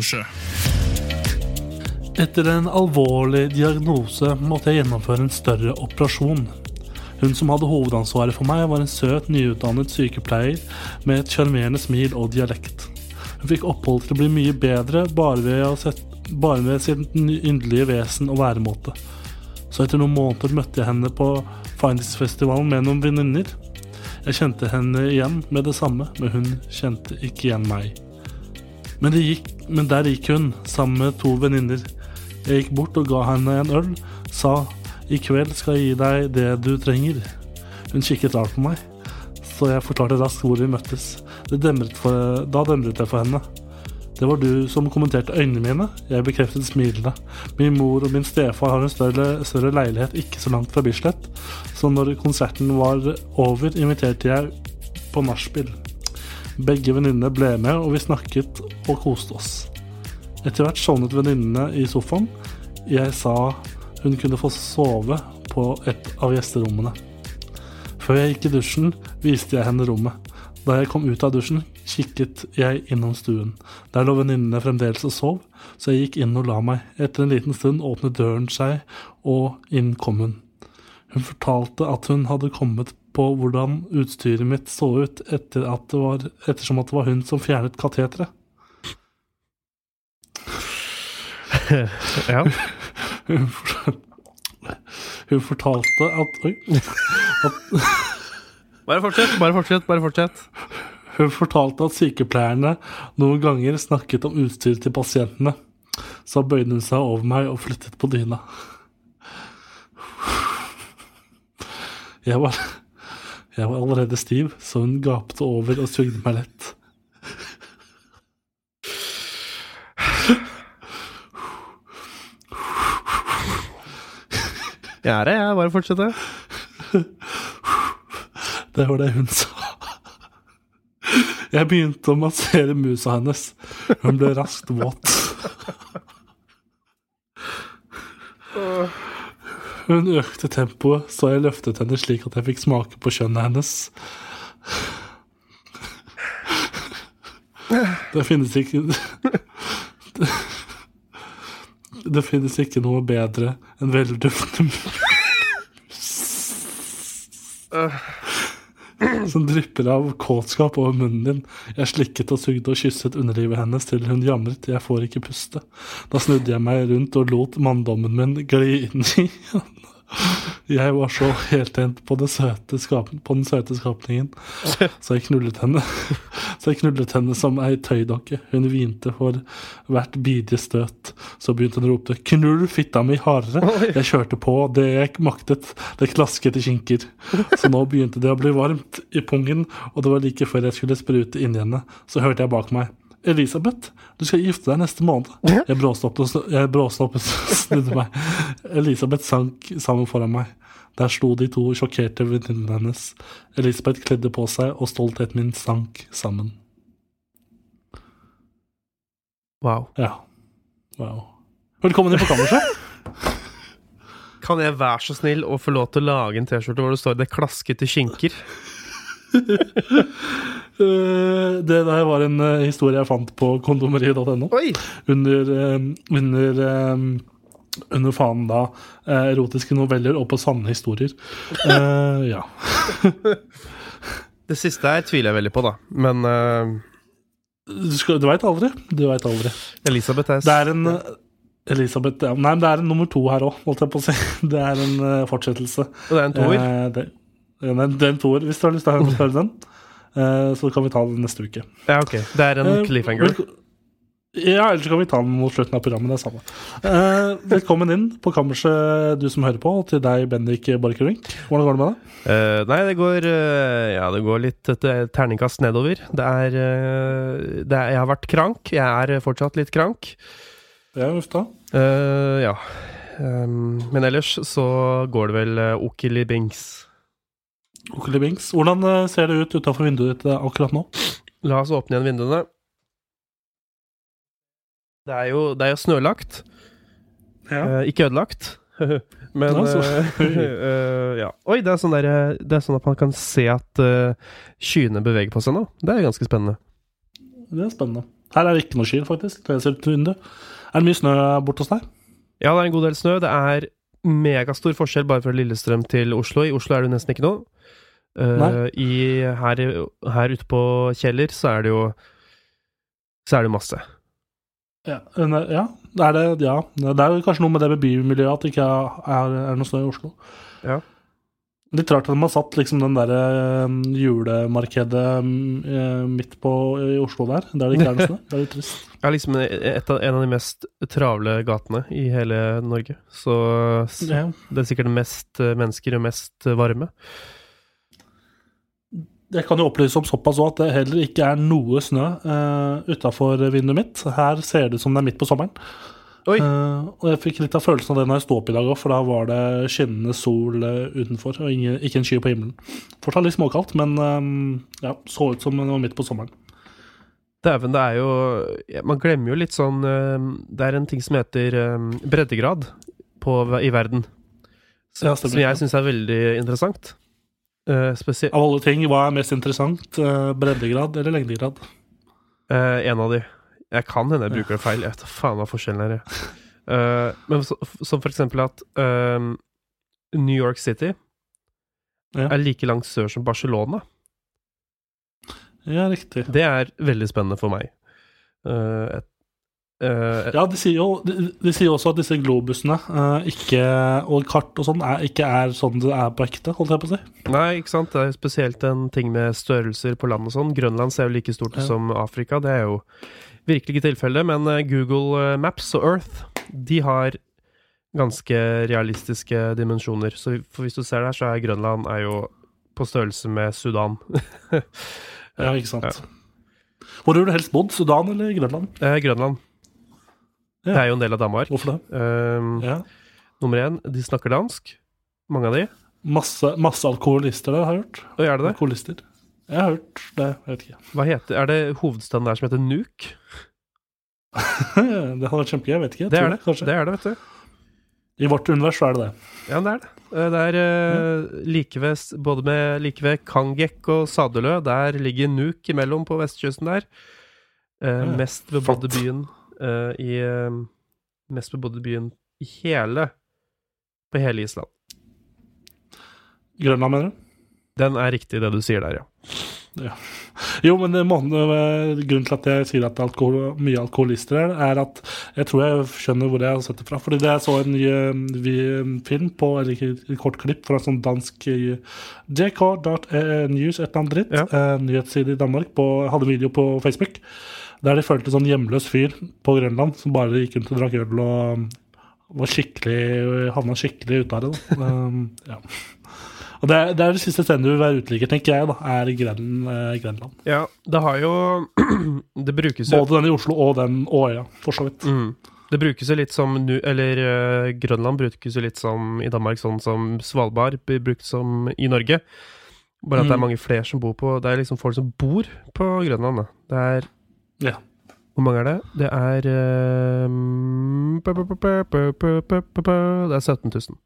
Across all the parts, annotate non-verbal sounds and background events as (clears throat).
Er Etter en alvorlig diagnose måtte jeg gjennomføre en større operasjon. Hun som hadde hovedansvaret for meg, var en søt, nyutdannet sykepleier med et sjarmerende smil og dialekt. Hun fikk opphold til å bli mye bedre bare ved, å sette, bare ved sin yndelige vesen og væremåte. Så etter noen måneder møtte jeg henne på Findingsfestivalen med noen venninner. Jeg kjente henne igjen med det samme, men hun kjente ikke igjen meg. Men, gikk, men der gikk hun, sammen med to venninner. Jeg gikk bort og ga henne en øl, sa i kveld skal jeg gi deg det du trenger. Hun kikket rart på meg, så jeg forklarte raskt hvor vi møttes. Demret for, da demret jeg for henne. Det var du som kommenterte øynene mine. Jeg bekreftet smilende. Min mor og min stefar har en større, større leilighet ikke så langt fra Bislett, så når konserten var over, inviterte jeg på nachspiel. Begge venninnene ble med, og vi snakket og koste oss. Etter hvert sovnet venninnene i sofaen. Jeg sa hun kunne få sove på et av gjesterommene. Før jeg gikk i dusjen, viste jeg henne rommet. Da jeg kom ut av dusjen, kikket jeg innom stuen. Der lå venninnene fremdeles og sov, så jeg gikk inn og la meg. Etter en liten stund åpnet døren seg, og inn kom hun. Hun fortalte at hun hadde kommet på hvordan utstyret mitt så ut etter at det var, ettersom at det var hun som fjernet kateteret. Ja. Hun, for- hun fortalte at Oi. Bare fortsett, bare fortsett. bare fortsett. Hun fortalte at sykepleierne noen ganger snakket om utstyret til pasientene. Så bøyde hun seg over meg og flyttet på dyna. Jeg var, jeg var allerede stiv, så hun gapte over og sugde meg lett. Jeg er det, jeg. Bare fortsett. Det var det hun sa. Jeg begynte å massere musa hennes. Hun ble raskt våt. Hun økte tempoet, så jeg løftet henne slik at jeg fikk smake på kjønnet hennes. Det finnes ikke Det finnes ikke noe bedre enn velduftende (clears throat) som drypper av kåtskap over munnen din. Jeg slikket og sugde og kysset underlivet hennes til hun jamret 'jeg får ikke puste'. Da snudde jeg meg rundt og lot manndommen min gli inn i Jeg var så heltent på, på den søte skapningen, så jeg knullet henne. Så jeg knullet henne som ei tøydokke. Hun hvinte for hvert bidige støt. Så begynte hun å rope 'knull fitta mi hardere'. Jeg kjørte på det jeg maktet. Det klasket i skinker. Så nå begynte det å bli varmt i pungen, og det var like før jeg skulle sprute inni henne. Så hørte jeg bak meg. Elisabeth, du skal gifte deg neste måned. (laughs) Jeg bråstoppet og bråstoppet (laughs) snudde meg. Elisabeth sank sammen foran meg. Der sto de to sjokkerte venninnene hennes. Elisabeth kledde på seg, og stoltheten min sank sammen. Wow. Ja. Wow. Velkommen inn på kammerset. (laughs) Kan jeg være så snill å få lov til å lage en T-skjorte hvor det står 'Det klaskete? Eh, (laughs) det der var en eh, historie jeg fant på kondomeriet.no. Under, eh, under, eh, under fanen da eh, erotiske noveller og på sanne historier. uh, ja. (laughs) Det siste her tviler jeg veldig på, da. Men uh... Du, skal- du veit aldri. Du veit aldri. Elisabeth S. Det er en eh, Elisabeth ja. Nei, men det er en nummer to her òg, holdt jeg på å si. (laughs) Det er en uh, fortsettelse. Og det er en toer. Den ja, det er toer, hvis du har lyst til å høre den. Eh, så kan vi ta den neste uke. Ja, ok. Det er en Eh, cliffhanger. Ja, ellers kan vi ta den mot slutten av programmet. Det er samme. Eh, velkommen inn på kammerset, du som hører på, og til deg, Bendik Borchgrevink. Hvordan går det med deg? Eh, nei, det går Ja, det går litt et terningkast nedover. Det er, det er Jeg har vært krank. Jeg er fortsatt litt krank. Ja, uff da. Eh, ja. Um, men ellers så går det vel uh, okili bings. Okeli Bings. Hvordan eh, ser det ut utafor vinduet ditt eh, akkurat nå? La oss åpne igjen vinduene. Det er jo, det er jo snølagt. Ja. Eh, ikke ødelagt. (laughs) Men Ja, eh, (laughs) eh, ja. Oi, det er, sånn der, det er sånn at man kan se at uh, skyene beveger på seg nå. Det er ganske spennende. Det er spennende. Her er det ikke noe skyer, faktisk. Det er, ser. Er det mye snø borte hos deg? Ja, det er en god del snø. Det er megastor forskjell bare fra Lillestrøm til Oslo. I Oslo er det nesten ikke noe. Uh, i, her, her ute på Kjeller så er det jo Så er det masse. Ja. ja, det. Er det, ja. Det er kanskje noe med det med bymiljøet at det ikke er, er noe snø i Oslo. Ja. Litt rart at de har satt liksom den derre um, julemarkedet um, eh, midt på i Oslo der, der det ikke er noe snø. Det er litt trist. (laughs) Det er liksom et av, en av de mest travle gatene i hele Norge. Så så Ja. det er sikkert mest eh, mennesker og mest eh, varme. Jeg kan jo opplyse om såpass òg at det heller ikke er noe snø uh, utafor vinduet mitt. Her ser det ut som det er midt på sommeren. Oi. Eh, og jeg fikk litt av følelsen av det når jeg sto opp i dag òg, for da var det skinnende sol eh, utenfor, og ingen, ikke en sky på himmelen. Fortsatt litt småkaldt, men um, ja, så ut som det var midt på sommeren. Dæven, det er jo Man glemmer jo litt sånn Det er en ting som heter breddegrad på, i verden. Ja, Som jeg syns er veldig interessant. Uh, Av alle ting, hva er mest interessant? Uh, breddegrad eller lengdegrad? Uh, en av de. Jeg kan hende jeg bruker det feil. Jeg vet faen hva forskjellen er. Eh, men så, som for eksempel at um, New York City Ja. er like langt sør som Barcelona. Ja, riktig. Det er veldig spennende for meg. Uh, et, eh, Ja, de sier jo de, de sier også at disse globusene uh, ikke, og kart og sånn ikke er sånn det er på ekte, holdt jeg på å si. Nei, ikke sant. Det er spesielt en ting med størrelser på land og sånn. Grønland ser jo like stort Ja. som Afrika. Det er jo virkelig ikke tilfelle, Men eh, Google eh, Maps og Earth, de har ganske realistiske dimensjoner. Så hvis du ser der, så er Grønland er jo på størrelse med Sudan. (laughs) Ja, ikke sant. Hvor har du helst bodd? Sudan eller Grønland? Eh, Grønland. Ja. Det er jo en del av Danmark. Hvorfor det? Eh, Ja. Nummer én, de snakker dansk. Mange av de. Masse, masse alkoholister der, har jeg hørt. Og er det det? Alkoholister. Jeg har hørt det, jeg vet ikke. Hva heter, er det hovedstaden der som heter Nuk? (laughs) det hadde vært kjempegøy, jeg vet ikke. Jeg Det er det. Det er det, vet du. I vårt univers så er det det. Ja, det er det. Eh, Det er uh, like ved, både med like ved Kangek og Sadelø. Der ligger Nuk imellom på vestkysten der. Uh, mest bebodde byen uh, i Mest bebodde byen i hele På hele Island. Grønland, mener du? Den er riktig, det du sier der, ja. ja. Jo, men det må, eh, grunnen til at jeg sier at det er alkohol, mye alkoholister her, er at jeg tror jeg skjønner hvor jeg har sett det fra. Fordi det jeg så en ny eh, vi- film på, eller ikke, kort klipp fra en sånn dansk eh, jk.news, et eller annet dritt, Ja. eh, nyhetsside i Danmark, på, hadde video på Facebook, der de følte en sånn hjemløs fyr på Grønland som bare gikk rundt og drakk øl og var skikkelig, havna skikkelig ute av det. Da. (laughs) Um, ja. Og det, det, er det siste stedet du vil være uteligger, tenker jeg, da, er Gren, eh, Grenland. Ja, det har jo Det brukes jo Både den i Oslo og den og øya, for så vidt. Mm. Det brukes jo litt som Eller uh, Grønland brukes jo litt som i Danmark, sånn som Svalbard blir brukt som i Norge. Bare at mm. det er mange flere som bor på Det er liksom folk som bor på Grønland, da. Det er ja. Hvor mange er det? Det er uh, Det er 17 000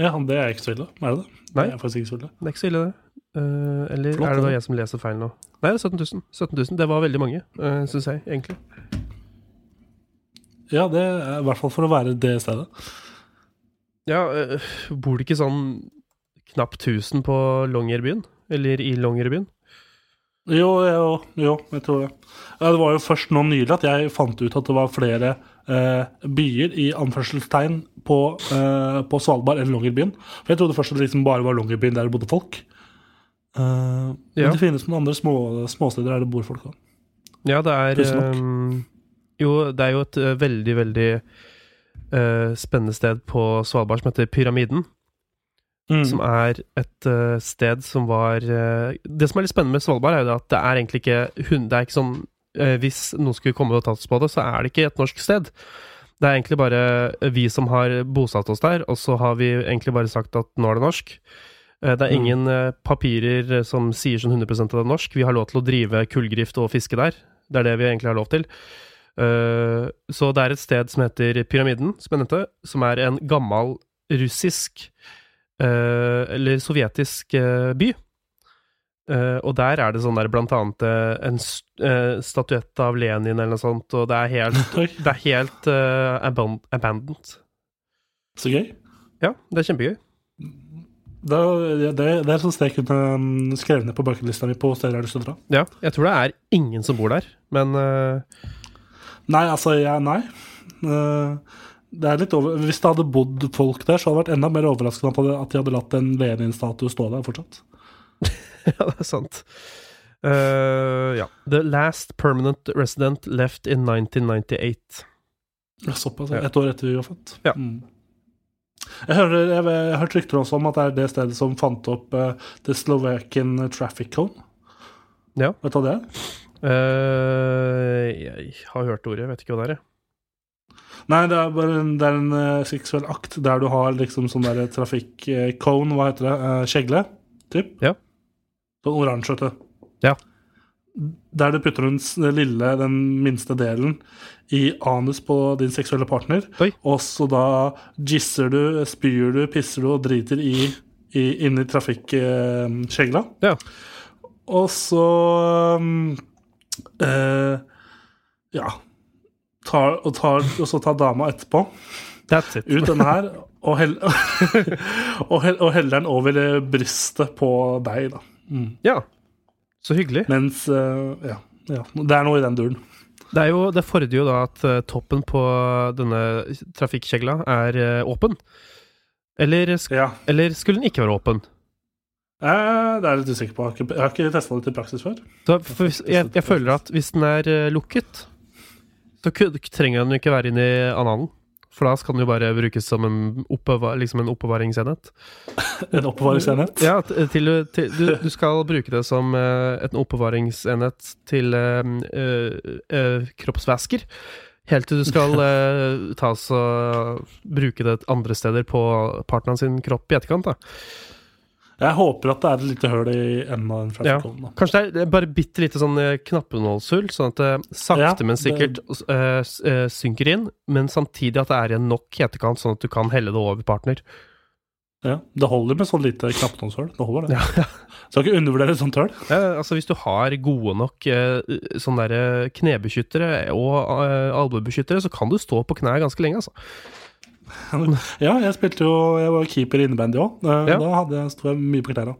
ja, det er ikke så ille. Er det det? Nei. Det er faktisk ikke så ille. Det er ikke så ille, det. Uh, eller Flott, er det da jeg som leser feil nå? Nei, det er 17 000. 17 000. Det var veldig mange, uh, syns jeg, egentlig. Ja, det er i hvert fall for å være det stedet. Ja, uh, bor det ikke sånn knapt 1000 på Longyearbyen? Eller i Longyearbyen? Jo, jo, jo, jeg tror det. Ja, det var jo først nå nylig at jeg fant ut at det var flere eh, byer i anførselstegn på, eh, på Svalbard enn Longyearbyen. For jeg trodde først at det liksom bare var Longyearbyen der det bodde folk. Eh, Ja. Men det finnes noen andre små, småsteder der det bor folk òg. Ja, det er Jo, det er jo et eh, veldig, veldig eh, spennende sted på Svalbard som heter Pyramiden. Mm. Som er et uh, sted som var eh, Det som er litt spennende med Svalbard, er jo det at det er egentlig ikke Det er ikke sånn eh, Hvis noen skulle komme og tatt oss på det, så er det ikke et norsk sted. Det er egentlig bare vi som har bosatt oss der, og så har vi egentlig bare sagt at nå er det norsk. Eh, Det er Mm. ingen mm. papirer som sier sånn 100 at det er norsk. Vi har lov til å drive kullgrift og fiske der. Det er det vi egentlig har lov til. Eh, Så det er et sted som heter Pyramiden, som jeg nevnte, som er en gammel russisk eh, eller sovjetisk eh, by. Eh, og der er det sånn der blant annet eh, en eh, statuett av Lenin eller noe sånt, og det er helt, (laughs) det er helt uh, aban abandoned. så gøy. Ja, det er kjempegøy. Det, det, det er sånn jeg kunne mm, skrevet ned på bucketlista mi på steder jeg har lyst til å dra. Ja, jeg tror det er ingen som bor der, men uh... Nei, altså, jeg, nei. Eh, det er litt over Hvis det hadde bodd folk der, så hadde det vært enda mer overraskende at de- at de hadde latt en Lenin-statue stå der fortsatt. (laughs) ja, det er sant. Uh, ja. The last permanent resident left in 1998. Ja, Såpass. Ja. Et år etter vi var født. Ja. Mm. Jeg, hører, jeg, jeg har rykter også om at det er det stedet som fant opp uh, The Slovakian Traffic Cone. Ja. Vet du hva det er? Uh, jeg har hørt ordet, jeg vet ikke hva det er. Nei, det er bare en, det er en uh, seksuell akt der du har liksom sånn derre trafikk-cone, hva heter det, uh, kjegle, typ. Ja. Sånn oransje, vet du. Ja. Der du putter den lille, den minste delen i anus på din seksuelle partner, Oi. og så da gisser du, spyr du, pisser du og driter i, i inni trafikk-kjegla. Ja. Og så eh, Ja. Tar, og, tar, og så tar dama etterpå That's it. ut den her og, hell, (laughs) og, hell, og heller den over eh, brystet på deg, da. Ja. Så hyggelig. Mens uh, ja, ja. Det er noe i den duren. Det, er jo, det fordrer jo da at eh, toppen på denne trafikkjegla er eh, åpen. Eller, sk Ja. eller skulle den ikke være åpen? Eh, det er jeg litt usikker på. Jeg har ikke, ikke testa det til praksis før. Så, for hvis, jeg, jeg føler at hvis den er lukket, så trenger den jo ikke være inni analen. For da skal den jo bare brukes som en, oppbeva liksom en oppbevaringsenhet. (laughs) En oppbevaringsenhet. Ja, til, til, du, du skal bruke det som uh, en oppbevaringsenhet til uh, uh, eh, kroppsvæsker. Helt til du skal (laughs) eh, ta og bruke det andre steder på partneren sin kropp i etterkant. da. Jeg håper at det er et lite høl i enden av den Ja. trafikkonen. Kanskje det er bare bitte lite sånn eh, knappenålshull, sånn at det sakte, Ja, men sikkert det... eh, synker inn, men samtidig at det er igjen nok i etterkant, sånn at du kan helle det over partner. Ja, det holder med sånn lite knappenålshull. Det holder, det. Ja, (laughs) Skal ikke undervurdere sånt høl. Ja, altså Hvis du har gode nok eh, sånne der knebeskyttere og eh, albuebeskyttere, så kan du stå på knær ganske lenge, altså. (laughs) Ja, jeg spilte jo Jeg var keeper i innebandy òg. Ja. Da hadde jeg, sto jeg mye på knærne.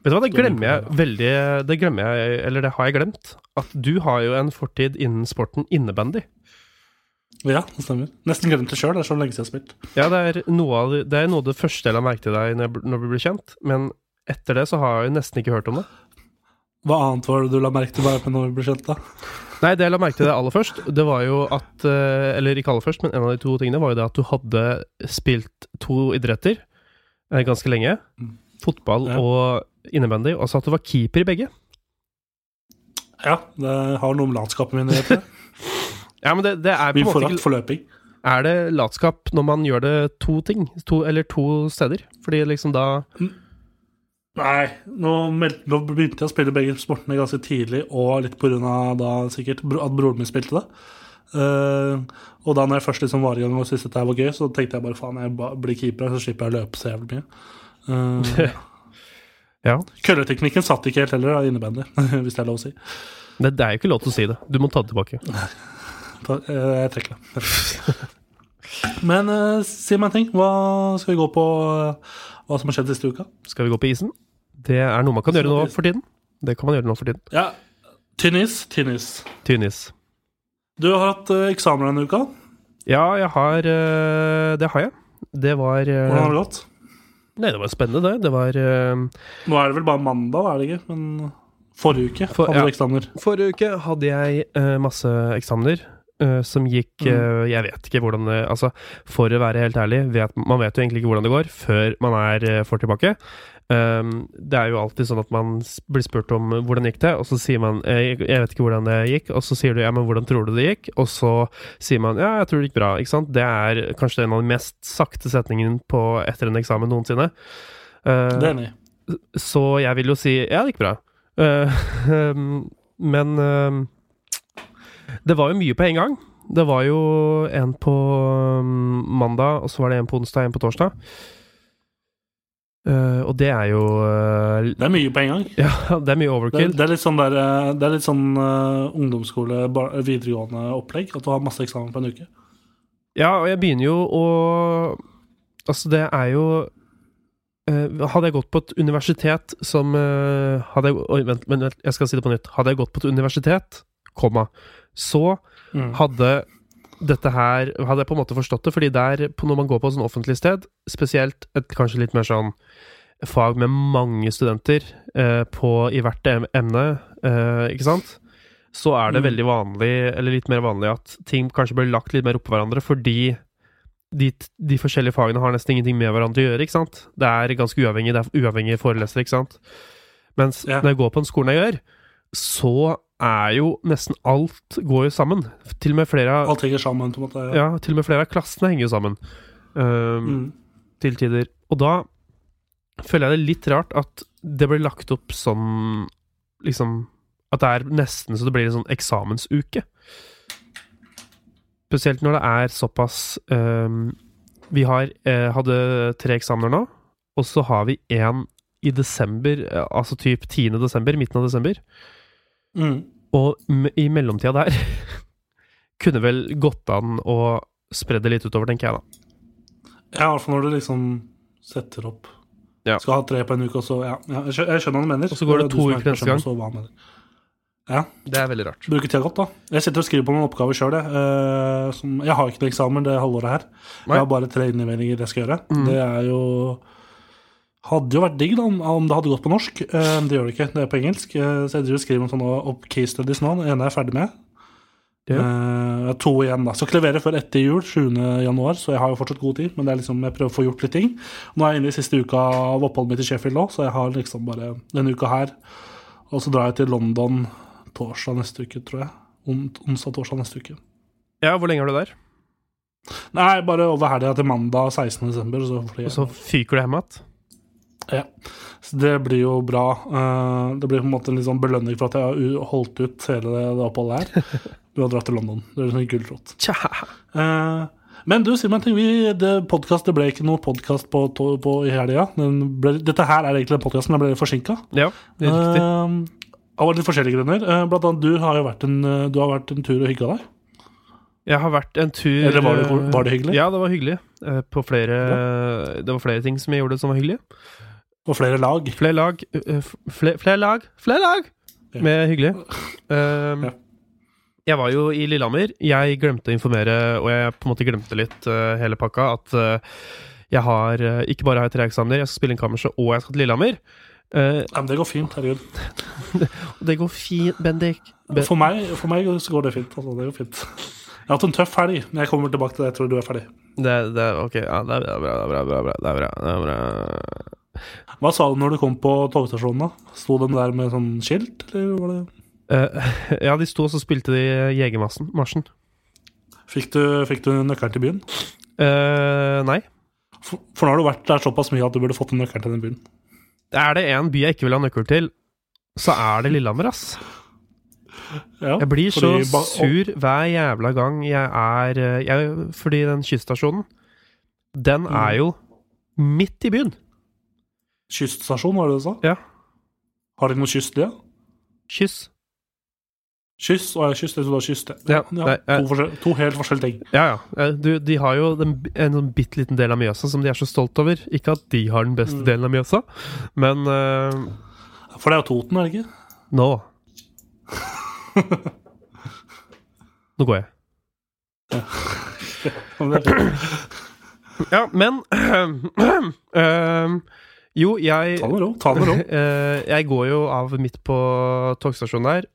Vet du hva, det glemmer jeg veldig Det glemmer jeg, eller det har jeg glemt. At du har jo en fortid innen sporten innebandy. Ja, det stemmer. Nesten glemt det sjøl. Det er så lenge siden jeg har spilt. Ja, det er noe av det, er noe av det første jeg la merke til deg når, når vi ble kjent, men etter det så har jeg jo nesten ikke hørt om det. Hva annet var det du la merke til bare når vi ble kjent, da? Nei, det jeg la merke til det aller først, det var jo at eh, Eller ikke aller først, men en av de to tingene var jo det at du hadde spilt to idretter eh, ganske lenge. Mm. Fotball Ja. og innebandy, og så at du var keeper i begge. Ja, det har noe med latskapen min å gjøre. (laughs) Ja, men det, det er på en måte ikke for løping. Er det latskap når man gjør det to ting? To, eller to steder? Fordi liksom da Nei, nå, meld, nå begynte jeg å spille begge sportene ganske tidlig, og litt da sikkert at broren min spilte det. Uh, og da når jeg først liksom var i gang og syntes dette var gøy, så tenkte jeg bare faen, jeg blir keeper, så slipper jeg å løpe så jævlig mye. Uh, (laughs) Ja. Kølleteknikken satt ikke helt heller, da, innebandy, (laughs) hvis det er lov å si. Det, det er jo ikke lov til å si det. Du må ta det tilbake. Ta, uh, jeg trekker det. Men si meg en ting. Hva skal vi gå på hva som har skjedd siste uka? Skal vi gå på isen? Det er noe man kan gjøre nå for tiden. Det kan man gjøre nå for tiden. Ja, Tynnis, tynnis. Tynn is. Tynn is. Du har hatt uh, eksamen denne uka. Ja, jeg har uh, Det har jeg. Det var uh, Hvordan har det gått? Nei, det var spennende, det. Det var eh, Nå er det vel bare mandag, er det ikke? Men forrige uke For- hadde ja. du eksamener. Forrige uke hadde jeg eh, masse eksamener. Eh, som gikk Mm. eh, Jeg vet ikke hvordan det Altså, for å være helt ærlig, vet, man vet jo egentlig ikke hvordan det går før man er uh, får tilbake. Um, det er jo alltid sånn at man blir spurt om hvordan gikk det, og så sier man eh, 'jeg vet ikke hvordan det gikk', og så sier du 'ja, men hvordan tror du det gikk', og så sier man 'ja, jeg tror det gikk bra', ikke sant. Det er kanskje en av de mest sakte setningene på etter en eksamen noensinne. Uh, Det er enig. så jeg vil jo si ja, det gikk bra. Uh, (laughs) men um, det var jo mye på en gang. Det var jo en på um, mandag, og så var det en på onsdag, en på torsdag. Uh, og det er jo uh, Det er mye på en gang. (laughs) Ja, det er mye overkill. det er litt sånn, der, eh, det er litt sånn uh, ungdomsskole, bar- videregående opplegg. At du har masse eksamen på en uke. Ja, og jeg begynner jo å Altså, det er jo Hadde jeg gått på et universitet som hadde jeg, oh, vent, men vent, jeg skal si det på nytt. Hadde jeg gått på et universitet, komma, så Mm. hadde dette her Hadde jeg på en måte forstått det, fordi der, på når man går på et sånn offentlig sted, spesielt et kanskje litt mer sånn fag med mange studenter eh, på, i hvert emne, eh, ikke sant? Så er det Mm. veldig vanlig, eller litt mer vanlig, at ting kanskje blir lagt litt mer oppå hverandre, fordi de, de forskjellige fagene har nesten ingenting med hverandre å gjøre, ikke sant? Det er ganske uavhengig, det er uavhengige forelesere, ikke sant? Mens Ja. når jeg går på den skolen jeg gjør, så er jo nesten alt går jo sammen. Til og med flere av, Alt henger sammen, på en måte. ja, til og med flere av klassene henger jo sammen. Um, Mm. Til tider. Og da føler jeg det litt rart at det blir lagt opp sånn Liksom At det er nesten så det blir en sånn eksamensuke. Spesielt når det er såpass um, Vi har, eh, hadde tre eksamener nå, og så har vi én i desember, eh, altså typ 10. desember, midten av desember. Mm. Og i mellomtida der (laughs) kunne vel gått an å spre det litt utover, tenker jeg da. Ja, i hvert fall når du liksom setter opp Ja. Skal ha tre på en uke, og så Ja, jeg, skjønner hva du mener. Og så går det to er uker neste gang. Ja. Det er veldig rart. Bruker tida godt, da. Jeg sitter og skriver på noen oppgaver sjøl, jeg. eh, jeg har ikke noe eksamen det halvåret her. Jeg har bare tre innleveringer jeg skal gjøre. Mm. Det er jo Hadde jo vært digg da, om, om det hadde gått på norsk. Eh, det gjør det ikke, det er på engelsk. Eh, så jeg skriver noen sånne opp case studies nå. Den ene er jeg ferdig med. Ja. Eh, to igjen, da. Skal levere før etter jul, 7. januar, så jeg har jo fortsatt god tid. Men det er liksom, jeg prøver å få gjort litt ting. Nå er jeg inne i siste uka av oppholdet mitt i Sheffield nå, så jeg har liksom bare denne uka her. Og så drar jeg til London torsdag neste uke, tror jeg. Onsdag-torsdag neste uke. Ja, hvor lenge er du der? Nei, bare over helga til mandag 16. desember. Så Og så fyker du hjem igjen? Ja. Så det blir jo bra. Eh, det blir på en måte en sånn belønning for at jeg har holdt ut hele det, det oppholdet her. (laughs) Du har dratt til London. Det er sånn gulrot. Eh, men du, si meg en ting. Vi, det, podcast, det ble ikke noe podkast på, på i helga. Dette her er egentlig den podkasten, den ble forsinka. Ja, det er riktig. Uh, av litt forskjellige grunner. Uh, blant annet, du har jo vært en, du har vært en tur og hygga deg. Jeg har vært en tur Eller var det, var det hyggelig? Ja, det var hyggelig. Uh, På flere Det var flere ting som jeg gjorde som var hyggelig. Og flere lag. Flere lag eh, Flere, flere lag Flere lag Ja. med hyggelig. Um, (laughs) Ja. Jeg var jo i Lillehammer. Jeg glemte å informere, og jeg på en måte glemte litt uh, hele pakka, at uh, jeg har uh, Ikke bare har jeg tre eksamener, jeg skal spille inn kammerset, og jeg skal til Lillehammer. Uh, Ja, men det går fint. Herregud. (laughs) det går fint, Bendik. Ben For meg, for meg så går det fint. Altså, det går fint. Jeg har hatt en tøff helg, men jeg kommer tilbake til det. Jeg tror du er ferdig. det, det, okay. ja, det er bra, det er bra, det er bra, det er bra, det er bra. Hva sa du når du kom på togstasjonen? da? Sto de der med sånn skilt, eller var det uh, (laughs) ja, de sto og så spilte de Jegermarsjen. Fikk du, fikk du nøkkelen til byen? Uh, nei. For, for nå har du vært der såpass mye at du burde fått en nøkkel til den byen. Er det en by jeg ikke vil ha nøkkel til, så er det Lillehammer, ass. Ja, Jeg blir så sur hver jævla gang jeg er eh, jeg, Fordi den kyststasjonen, den Mm. er jo midt i byen. Kyststasjon, var det du sa? Ja. Har de noe kystlige? Kyss. Kyss og kyss, det er da kyss, det. Ja, Ja, to, to helt forskjellige ting. Ja, ja. Eh, Du, de har jo den, en sånn bitte liten del av Mjøsa som de er så stolt over. Ikke at de har den beste Mm. delen av Mjøsa, men uh... For det er jo Toten, er det ikke? nå Nå går jeg. Ja, men (clears throat) ehm, Jo, jeg Ta det med ro. Ta det med ro. (laughs) Eh, jeg går jo av midt på togstasjonen der,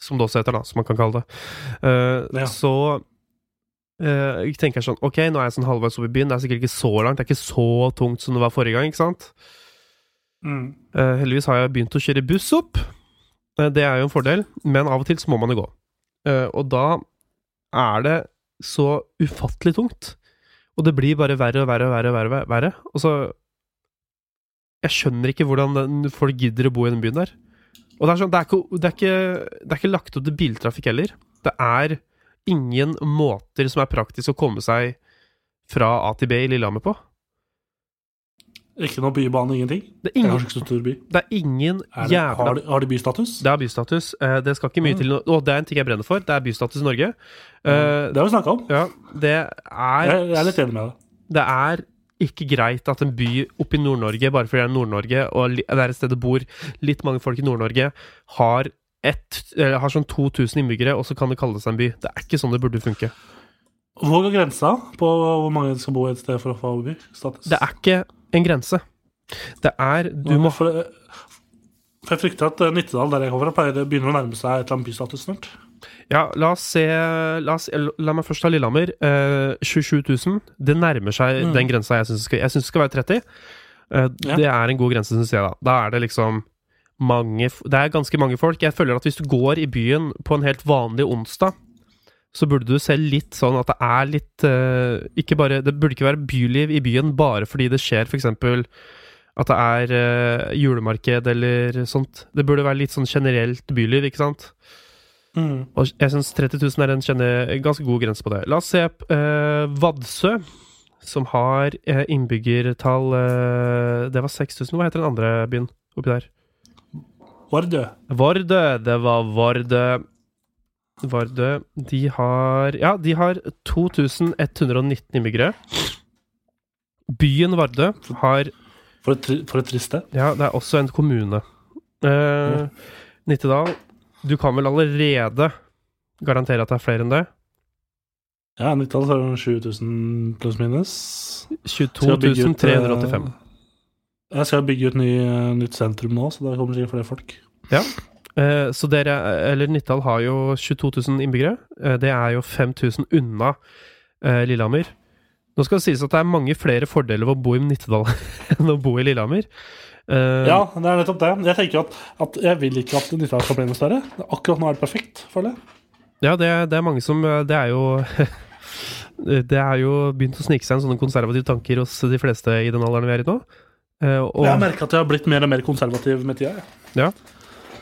som det også heter, da, som man kan kalle det. Uh, Ja. Så uh, jeg tenker sånn Ok, nå er jeg sånn halvveis oppe i byen. Det er sikkert ikke så langt. Det er ikke så tungt som det var forrige gang, ikke sant? Mm. Uh, heldigvis har jeg begynt å kjøre buss opp. Eh, det er jo en fordel, men av og til så må man jo gå. Eh, og da er det så ufattelig tungt. Og det blir bare verre og verre og verre. Verre, verre. Og så Jeg skjønner ikke hvordan folk gidder å bo i den byen der. Og det er sånn, det er ikke, det er ikke, det er ikke lagt opp til biltrafikk heller. Det er ingen måter som er praktisk å komme seg fra A til B i Lillehammer på. Ikke noe bybane, ingenting? Det er ingen, det er ingen Er jævla har, de, har de bystatus? Det er bystatus. Eh, Det skal ikke mye Mm. til Og det er en ting jeg brenner for. Det er bystatus i Norge. Eh, det har vi snakka om. Ja, det er Jeg, jeg er litt enig med deg. Det er ikke greit at en by oppe i Nord-Norge, bare fordi det er Nord-Norge, og det er et sted det bor litt mange folk i Nord-Norge, har, har sånn 2000 innbyggere, og så kan det kalle seg en by. Det er ikke sånn det burde funke. Hvor går grensa på hvor mange som skal bo et sted for å få bystatus? Det er ikke en grense. Det er Du må for jeg frykter at eh, Nittedal, der jeg kommer fra, begynner å nærme seg et eller annet bystatus snart. Ja, la oss se La, oss, la meg først ta Lillehammer. Eh, 27 000. Det nærmer seg Mm. den grensa jeg syns skal, jeg synes det skal være 30. Eh, Ja. Det er en god grense, syns jeg. Da Da er det liksom mange Det er ganske mange folk. Jeg føler at hvis du går i byen på en helt vanlig onsdag, så burde du se litt sånn at det er litt eh, Ikke bare Det burde ikke være byliv i byen bare fordi det skjer f.eks. at det er eh, julemarked eller sånt. Det burde være litt sånn generelt byliv, ikke sant? Mm. Og jeg syns 30 000 er en kjenne, ganske god grense på det. La oss se eh, Vadsø, som har eh, innbyggertall eh, Det var 6000. Hva heter den andre byen oppi der? Vardø. Vardø. Det var Vardø. Vardø. De har Ja, de har 2119 innbyggere. Byen Vardø har For et, tri- for et trist sted. Ja, det er også en kommune. Eh, Nittedal, du kan vel allerede garantere at det er flere enn det? Ja, Nittedal har jo 7000 pluss minus. 22 385. Jeg skal bygge ut ny, eh, nytt sentrum nå, så da kommer sikkert flere folk. Eh, så dere, eller Nittedal har jo 22 000 innbyggere. Eh, det er jo 5000 unna eh, Lillehammer. Nå skal det sies at det er mange flere fordeler ved å bo i Nittedal (laughs) enn å bo i Lillehammer. Uh, Ja, det er nettopp det. Jeg tenker at, at jeg vil ikke at Nittedal skal bli noe større. Akkurat nå er det perfekt, føler jeg. ja det, det er mange som eh, Det er jo (laughs) Det er jo begynt å snike seg en sånne konservative tanker hos de fleste i den alderen vi er i nå. Uh, og, Jeg har merka at jeg har blitt mer og mer konservativ med tida. jeg.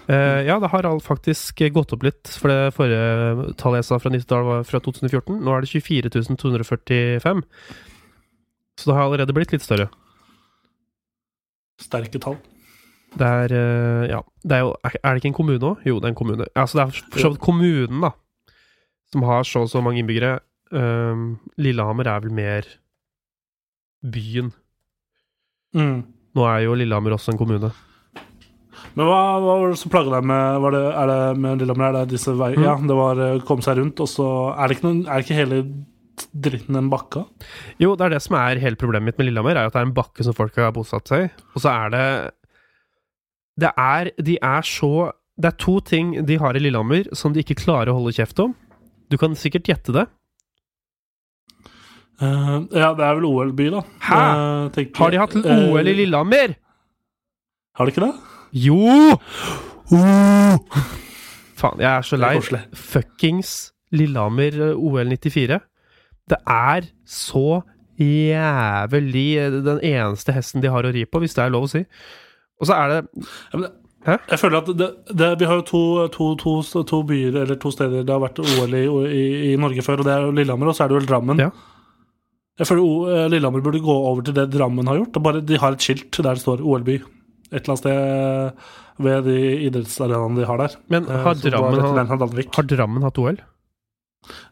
Eh, ja, det har faktisk gått opp litt. For det forrige tallet jeg sa fra Nittedal var fra 2014. Nå er det 24 245. Så det har allerede blitt litt større. Sterke tall. Det er uh, Ja. Det er, jo, er det ikke en kommune òg? Jo, det er en kommune. Altså, det er for så vidt kommunen, da, som har så og så mange innbyggere. Uh, Lillehammer er vel mer byen. Mm. Nå er jo Lillehammer også en kommune. Men hva, hva var det som plaga deg med var det, Er det med Lillehammer? Er det disse vei... Mm. Ja, det var komme seg rundt, og så er det ikke, noen, er det ikke hele dritten en bakka? Jo, det er det som er hele problemet mitt med Lillehammer, er at det er en bakke som folk har bosatt seg i. Og så er det Det er De er så Det er to ting de har i Lillehammer som de ikke klarer å holde kjeft om. Du kan sikkert gjette det. Uh, ja, det er vel OL-by, da. Hæ? Uh, Har de hatt eh, OL i Lillehammer? Har de ikke det? Jo! Faen, jeg er så lei. Er. Fuckings Lillehammer eh, OL 94. Det er så jævlig eh, den eneste hesten de har å ri på, hvis det er lov å si. Og så er det Ja, men Hæ? Jeg føler at det, det, Vi har jo to, to, to, to byer, eller to steder det har vært OL i, i, i Norge før, og det er jo Lillehammer, og så er det vel Drammen. Ja. Jeg føler eh, Lillehammer burde gå over til det Drammen har gjort. Bare, de har et skilt der det står OL-by. Et eller annet sted ved de idrettsarenaene de har der. Men Eh, har Drammen, har, har Drammen hatt OL?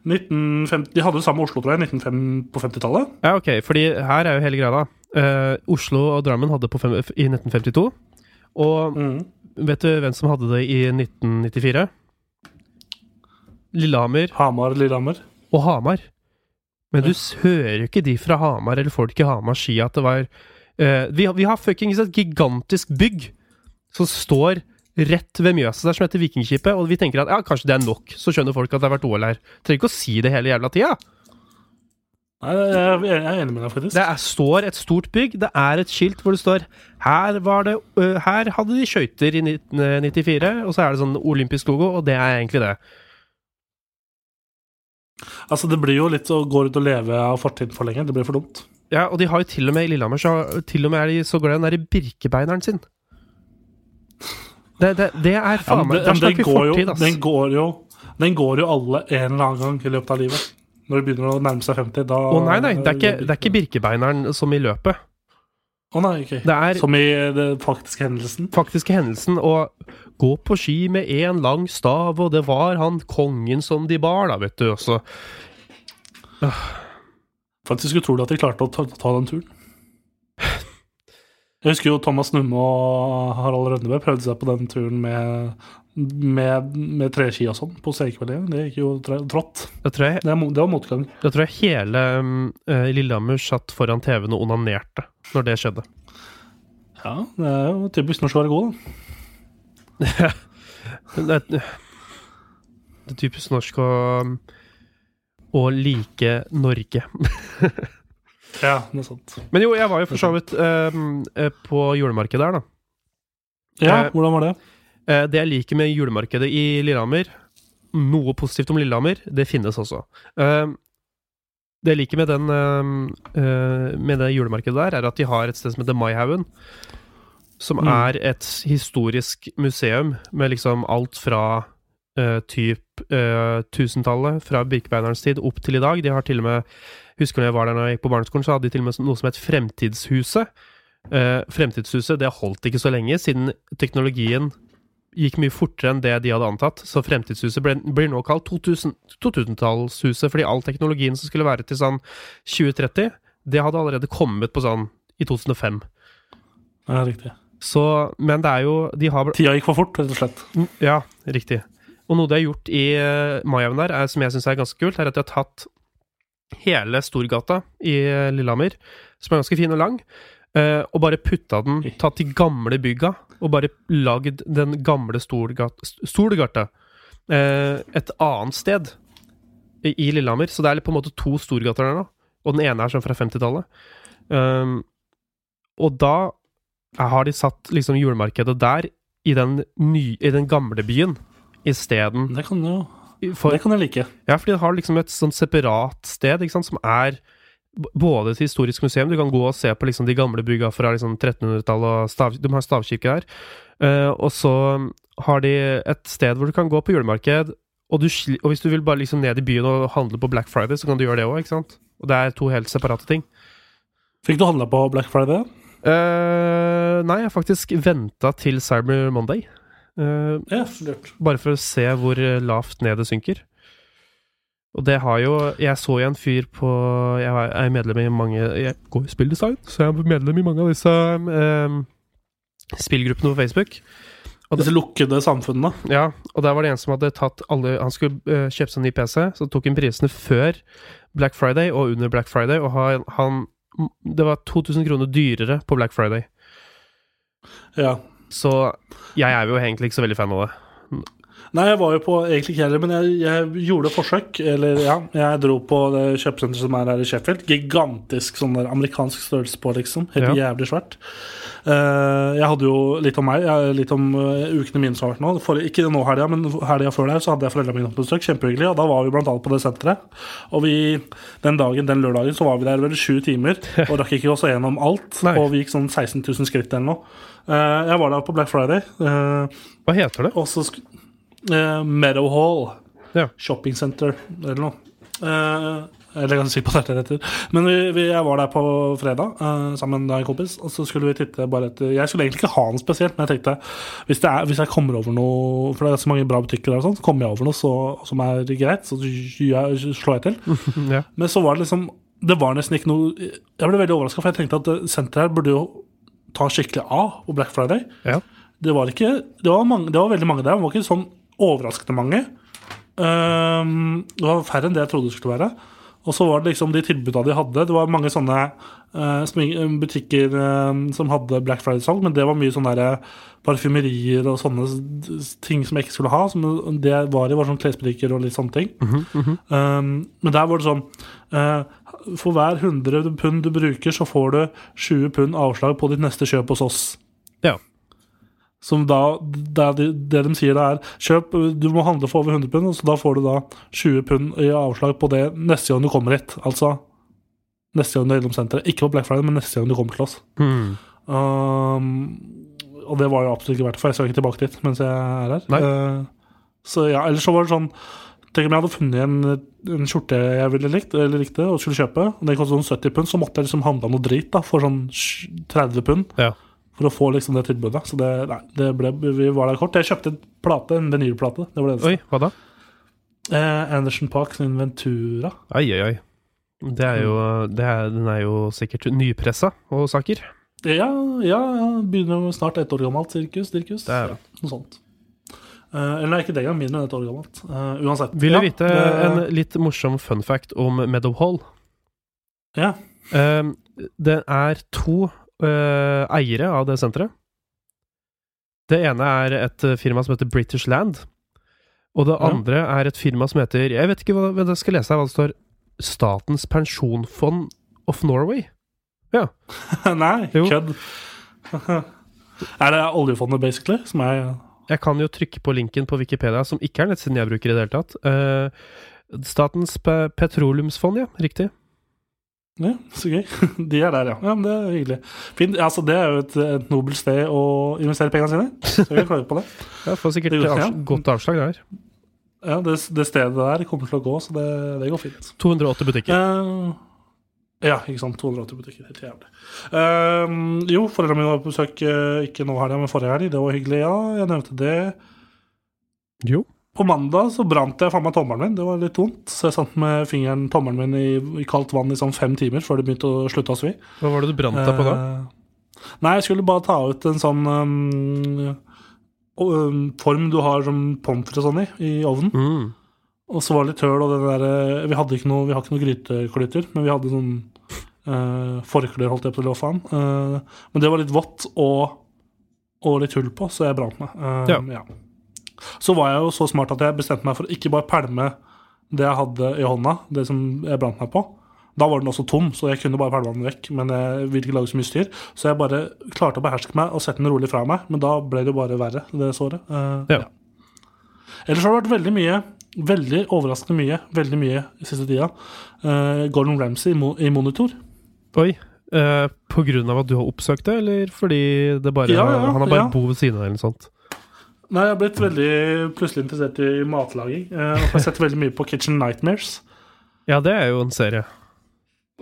1950, de hadde det samme Oslo, tror jeg, 1950, på 50-tallet. Ja, ok, fordi her er jo hele greia, da. Eh, Oslo og Drammen hadde det fem, i 1952. Og Mm. vet du hvem som hadde det i 1994? Lillehammer Hamar, Lillehammer. og Hamar. Men du hører jo ikke de fra Hamar eller folk i Hamar si at det var eh, vi, vi har fuckings et gigantisk bygg som står rett ved Mjøsa der, som heter Vikingskipet, og vi tenker at ja, kanskje det er nok. Så skjønner folk at det har vært OL her. Trenger ikke å si det hele jævla tida. Nei, jeg, er enig med deg, faktisk. Det er, står et stort bygg. Det er et skilt hvor det står Her, var det, uh, her hadde de skøyter i 1994, og så er det sånn olympisk logo, og det er egentlig det. Altså, det blir jo litt å gå rundt og leve av fortiden for lenge. Det blir for dumt. Ja, og de har jo til og med i Lillehammer så til og med er de så glad i den derre Birkebeineren sin. Det, det, det er faen meg det, Der snakker vi fortid, ass. den, går jo, den går jo alle en eller annen gang i løpet av livet. Når det begynner å nærme seg 50, da Å nei, nei, det er ikke, det er ikke Birkebeineren som i løpet. Å nei, ok. Det er Som i den faktiske hendelsen. faktiske hendelsen å gå på ski med én lang stav, og det var han kongen som de bar, da, vet du. Og så Faktisk utrolig at de klarte å ta, ta den turen. Jeg husker jo Thomas Numme og Harald Rønnebø prøvde seg på den turen med, med, med treski og sånn på Seikveldingen. Det gikk jo trått. jeg, Det, det var motgang. da tror jeg hele uh, eh, Lillehammer satt foran TV-en og onanerte når det skjedde. Ja, det er jo typisk norsk å være god, da. (laughs) Det er, det er typisk norsk å, å like Norge. (laughs) Ja, noe sånt. Men jo, jeg var jo for så vidt um, eh, på julemarkedet der, da. Ja, Eh, hvordan var det? Eh, Det jeg liker med julemarkedet i Lillehammer, noe positivt om Lillehammer, det finnes også. Eh, Det jeg liker med, den, eh, eh, med det julemarkedet der, er at de har et sted som heter Maihaugen. Som Mm. er et historisk museum med liksom alt fra uh, typ tusentallet 1000-tallet, fra Birkebeinerens tid, opp til i dag. De har til og med Husker når jeg var der når jeg gikk på barneskolen, så hadde de til og med noe som het Fremtidshuset. Uh, Fremtidshuset det holdt ikke så lenge, siden teknologien gikk mye fortere enn det de hadde antatt. Så Fremtidshuset ble, blir nå kalt 2000 2000-tallshuset, fordi all teknologien som skulle være til sånn 2030, det hadde allerede kommet på sånn i 2005. Ja, riktig. Så, men det er jo De har Tida gikk for fort, rett og slett. Mm, Ja, riktig. Og noe de har gjort i uh, Maihaugen der, er, som jeg syns er ganske kult, er at de har tatt hele Storgata i eh, Lillehammer, som er ganske fin og lang, eh, og bare putta den Tatt de gamle bygga, og bare lagd den gamle Storgata, eh, et annet sted i, Lillehammer. Så det er på en måte to storgater der nå, og den ene er sånn fra 50-tallet. Um, og da har de satt liksom julemarkedet der, i den, ny, i den gamle byen, isteden Det kan jo for Det kan jeg like. Ja, fordi det har liksom et sånn separat sted, ikke sant, som er både et historisk museum, du kan gå og se på liksom de gamle bygga fra liksom 1300-tallet, og stav, de har stavkirke der. Uh, og så har de et sted hvor du kan gå på julemarked, og, du, og hvis du vil bare liksom ned i byen og handle på Black Friday, så kan du gjøre det òg, ikke sant? Og det er to helt separate ting. Fikk du handla på Black Friday? Uh, nei, jeg har faktisk venta til Cyber Monday. Eh, Ja, lurt. bare for å se hvor eh, lavt ned det synker. Og det har jo Jeg så jo en fyr på Jeg er medlem i mange Jeg går i spilldesign, så jeg er medlem i mange av disse eh, spillgruppene på Facebook. Og Disse lukkede samfunnene. ja, og der var det en som hadde tatt alle Han skulle uh, kjøpe seg en ny PC, så tok han prisene før Black Friday og under Black Friday, og han, han Det var 2000 kroner dyrere på Black Friday. Ja. Så jeg er jo egentlig ikke så veldig fan av det. Nei, jeg var jo på egentlig ikke heller, men jeg, jeg gjorde forsøk. Eller ja, jeg dro på det kjøpesenteret som er her i Sheffield. Gigantisk sånn der amerikansk størrelse på, liksom. Helt Ja. jævlig svært. Uh, jeg hadde jo litt om meg, litt om uh, ukene mine som har vært nå. For, ikke nå helga, men helga før der så hadde jeg foreldrene mine på besøk. Kjempehyggelig. Og da var vi blant annet på det senteret. Og vi, den dagen, den lørdagen så var vi der vel sju timer (laughs) og rakk ikke oss gjennom alt. Nei. Og vi gikk sånn 16 000 skritt eller noe. Uh, jeg var der på Black Friday. Hva heter det? og så sk eh, Meadow Hall Ja. Shopping Center eller noe. Uh, eller jeg kan si på det etter. Men vi, vi, jeg var der på fredag uh, sammen med en kompis, og så skulle vi titte bare etter Jeg skulle egentlig ikke ha den spesielt, men jeg tenkte hvis, er, hvis jeg kommer over noe For det er så mange bra butikker der, og sånn, så kommer jeg over noe så, som er greit, så jeg, slår jeg til. (laughs) ja. Men så var det liksom Det var nesten ikke noe Jeg ble veldig overraska, for jeg tenkte at senteret her burde jo ta skikkelig av på Black Friday. ja. Det var ikke Det var, mange, det var veldig mange der, det var ikke sånn overraskende mange. Ehm, det var færre enn det jeg trodde det skulle være. Og så var det liksom de tilbudene de hadde. Det var mange sånne eh, butikker eh, som hadde Black Friday-salg, men det var mye sånne der parfymerier og sånne ting som jeg ikke skulle ha. Som det var i, var sånn klesbutikker og litt sånne ting. Um, men der var det sånn eh, For hver 100 pund du bruker, så får du 20 pund avslag på ditt neste kjøp hos oss. Ja. Som da, det, de, det de sier er Kjøp, du må handle for over 100 pund, så da får du da 20 pund i avslag på det neste gang du kommer hit. Altså neste gang du er innom senteret. Ikke på Black Friday, men neste gang du kommer til oss. Mm. Um, og det var jo absolutt ikke verdt det, for jeg skal ikke tilbake dit mens jeg er her. Uh, så ja, ellers så var det sånn Tenk om jeg hadde funnet en, en skjorte jeg ville likt, eller likte og skulle kjøpe, og den kostet sånn 70 pund, så måtte jeg liksom handle noe drit da, for sånn 30 pund. Ja. For å få liksom det tilbudet. Så det, nei, det ble, vi var der kort. Jeg kjøpte en plate, en vinylplate. Det var det eneste. Oi, hva da? Eh, Anderson Park sin Ventura. Oi, oi, oi. Det er jo, det er, den er jo sikkert nypressa og saker. Ja, ja, ja. Begynner snart ett år gammelt sirkus. Dirkus. Det er det. Noe sånt. Eh, eller nei, ikke det engang. Mindre enn ett år gammelt. Eh, uansett. Vil du Ja, vite det- en litt morsom fun fact om Meadow Hall? Ja. Um, det er to uh, eiere av det senteret. Det ene er et uh, firma som heter British Land. Og det Ja. andre er et firma som heter Jeg vet ikke hva, jeg skal lese her, hva det står. Statens pensjonfond of Norway. (laughs) nei, Jo. kødd. (laughs) er det oljefondet, basically, som er Jeg kan jo trykke på linken på Wikipedia, som ikke er nettsiden jeg bruker i det hele tatt. Uh, Statens pe petroleumsfond, ja. Riktig. Ja, så gøy. (laughs) De er der, ja. ja men det er hyggelig. Fint. Altså, det er jo et, et nobelt sted å investere pengene sine. Så jeg klarer på det. (laughs) ja, får sikkert Det ja. godt avslag der. Ja, det, det stedet der kommer til å gå, så det, det går fint. 280 butikker. Uh, ja, ikke sant. 280 butikker. Helt jævlig. Uh, jo, foreldrene mine var på besøk eh, ikke nå helga, men forrige helg. Det var hyggelig, ja. Jeg nevnte det. Jo. På mandag så brant jeg faen meg tommelen min. Det var litt vondt. Så jeg satt med fingeren tommelen min i, i kaldt vann i sånn fem timer før det begynte å slutte å svi. Hva var det du brant deg på da? Eh, nei, jeg skulle bare ta ut en sånn um, um, form du har som pommes og sånn i, i ovnen. Mm. Og så var det litt høl, og den der eh, Vi hadde ikke noe, vi har ikke noe gryteklyter, men vi hadde sånn uh, forklær, holdt jeg på, å faen. Eh, men det var litt vått og, og litt hull på, så jeg brant meg. Uh, Ja. ja. Så var jeg jo så smart at jeg bestemte meg for å ikke bare pælme det jeg hadde i hånda, det som jeg brant meg på. Da var den også tom, så jeg kunne bare pælma den vekk. Men jeg ville ikke lage så mye styr. Så jeg bare klarte å beherske meg og sette den rolig fra meg. Men da ble det jo bare verre, det såret. Uh, Ja. Ellers har det vært veldig mye, veldig overraskende mye, veldig mye i siste tida. Uh, Gordon Ramsay i, mo i monitor. Oi. Uh, på grunn av at du har oppsøkt det, eller fordi det bare, Ja, ja, han har bare ja. bo ved siden av deg, eller noe sånt? Nei, jeg har blitt veldig plutselig interessert i matlaging. Jeg og har sett veldig mye på Kitchen Nightmares. Ja, det er jo en serie.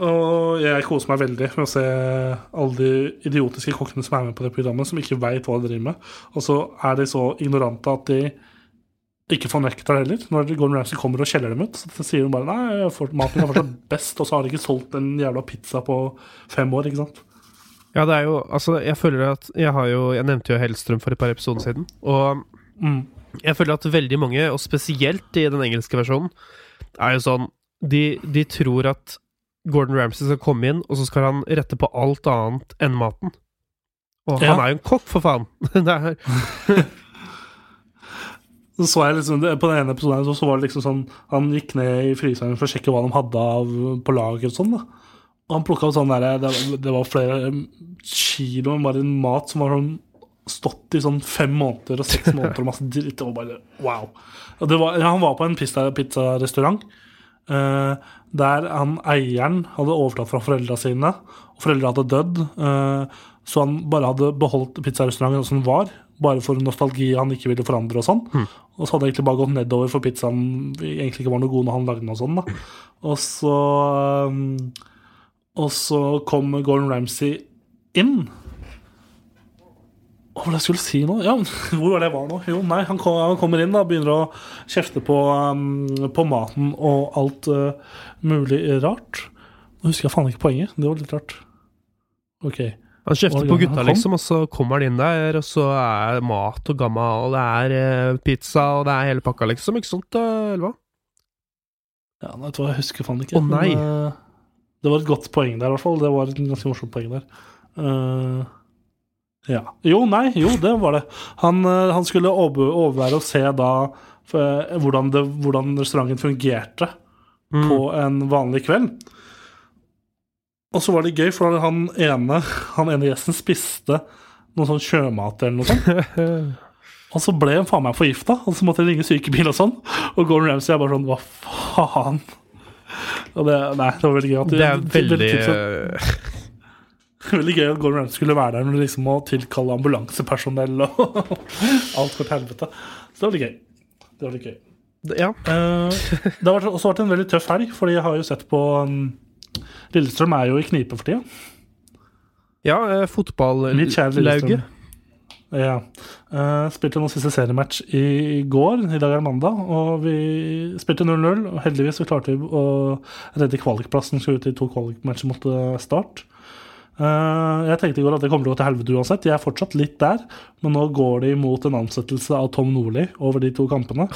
Og jeg koser meg veldig med å se alle de idiotiske kokkene som er med på det programmet, som ikke veit hva de driver med. Og så er de så ignorante at de ikke får det heller. Når Gordon Ramsay kommer og kjeller dem ut, så sier de bare nei, maten er fortsatt best, og så har de ikke solgt en jævla pizza på fem år, ikke sant. Ja, det er jo Altså, jeg føler at Jeg har jo Jeg nevnte jo Hellstrøm for et par episoder siden, og Mm. jeg føler at veldig mange, og spesielt i den engelske versjonen, er jo sånn De, de tror at Gordon Ramsay skal komme inn, og så skal han rette på alt annet enn maten. Og Ja. han er jo en kokk, for faen! (laughs) (laughs) Så så jeg liksom, På den ene episoden så, så var det liksom sånn Han gikk ned i fryseren for å sjekke hva de hadde av på lager og sånn. da han plukka opp sånn der, det, det var flere kilo med bare mat som var sånn stått i sånn fem måneder og seks måneder og masse dritt. Og bare wow. Og det var, han var på en pizza- pizzarestaurant eh, der han eieren hadde overtatt fra foreldra sine, og foreldra hadde dødd. eh, så han bare hadde beholdt pizzarestauranten som den var, bare for nostalgi han ikke ville forandre og sånn. Og så hadde det egentlig bare gått nedover for pizzaen egentlig ikke var noe god når han lagde den og sånn. da. Og så um, Og så kom Gordon Ramsay inn. Hva var det jeg skulle si nå? Ja, (laughs) Hvor var det jeg var nå? Jo, nei, han, kom, han kommer inn da begynner å kjefte på, um, på maten og alt uh, mulig rart. Nå husker jeg faen ikke poenget. Det var litt rart. Ok. han kjefter på gutta, liksom, og så kommer han inn der, og så er mat og gamma, og det er eh, pizza, og det er hele pakka, liksom. Ikke sant, eh, eller hva? Ja, nei, jeg husker faen ikke. Å, nei. Men, eh, det var et godt poeng der, i hvert fall. Det var et ganske morsomt poeng der. Uh, ja. Jo, nei, jo, det var det. Han, eh, han skulle overvære og se da for, hvordan, det, hvordan restauranten fungerte Mm. på en vanlig kveld. Og så var det gøy, for han ene, han ene gjesten spiste noe sånn sjømat eller noe sånt. (laughs) Og så ble han faen meg forgifta, og så måtte jeg ringe sykebil og sånn. Og Gordon Ramsay er bare sånn Hva faen? Og det, nei, det var veldig gøy. At Det er veldig veldig gøy at Gordon Ramsay skulle være der når liksom må tilkalle ambulansepersonell og alt går til helvete. Så det var litt gøy. Det var litt gøy. Ja. Eh, det har også vært en veldig tøff helg, fordi jeg har jo sett på um, Lillestrøm er jo i knipe for tida. ja eh, Fotballauget. Ja. Uh, spilte nå siste seriematch i går. I dag er det mandag. Og vi spilte 0-0. Og heldigvis så klarte vi å redde kvalikplassen. Skulle ut i to kvalikmatcher mot eh, Start. Uh, jeg tenkte i går at det kommer til å gå til helvete uansett. Jeg er fortsatt litt der. Men nå går det imot en ansettelse av Tom Nordli over de to kampene.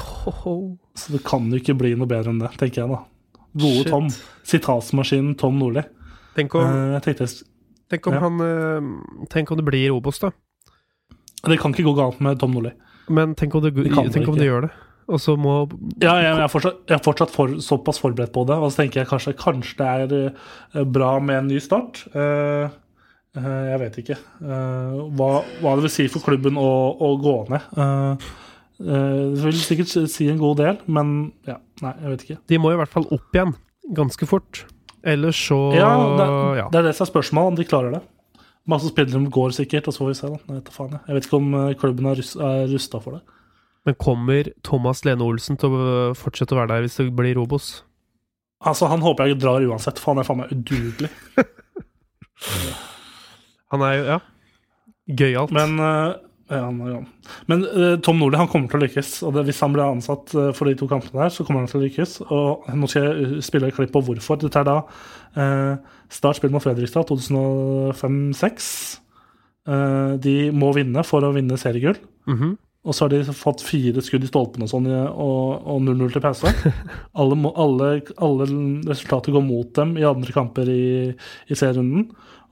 Så det kan jo ikke bli noe bedre enn det, tenker jeg da. Gode Shit. Tom. Sitatsmaskinen Tom Nordli. Tenk om, uh, jeg tenkte tenk om ja. han Tenk om det blir Obos, da. Det kan ikke gå galt med Tom Nordli. Men tenk om det, Det tenk om det gjør det. Og så må Ja, jeg, jeg er fortsatt, jeg er fortsatt for, såpass forberedt på det. Og så tenker jeg kanskje, kanskje det er eh, bra med en ny start. Uh, uh, jeg vet ikke uh, hva, hva det vil si for klubben å, å gå ned. Det vil sikkert si en god del, men ja, nei, jeg vet ikke. De må i hvert fall opp igjen ganske fort. Ellers så Ja, det, ja. det er det som er spørsmålet, om de klarer det. Masse spillere går sikkert, og så får vi se. da. Jeg vet, jeg. vet ikke om eh, klubben er, rus, rusta for det. Men kommer Thomas Lene Olsen til å fortsette å være der hvis det blir Robos? Altså, Han håper jeg drar uansett, for han er faen meg udugelig. (laughs) Han er jo Ja. Gøyalt. Men, eh, ja, ja. Men uh, Tom Nordli han kommer til å lykkes. Og det, Hvis han blir ansatt uh, for de to kampene der, så kommer han til å lykkes. Og Nå skal jeg eh, spille et klipp på hvorfor. Dette er da eh, Start spill mot Fredrikstad 2005-2006. Eh, de må vinne for å vinne seriegull. Mhm. Og så har de fått fire skudd i stolpen og sånn, og og 0-0 til pause. (laughs) alle, må- alle, alle resultater går mot dem i andre kamper i, i serierunden.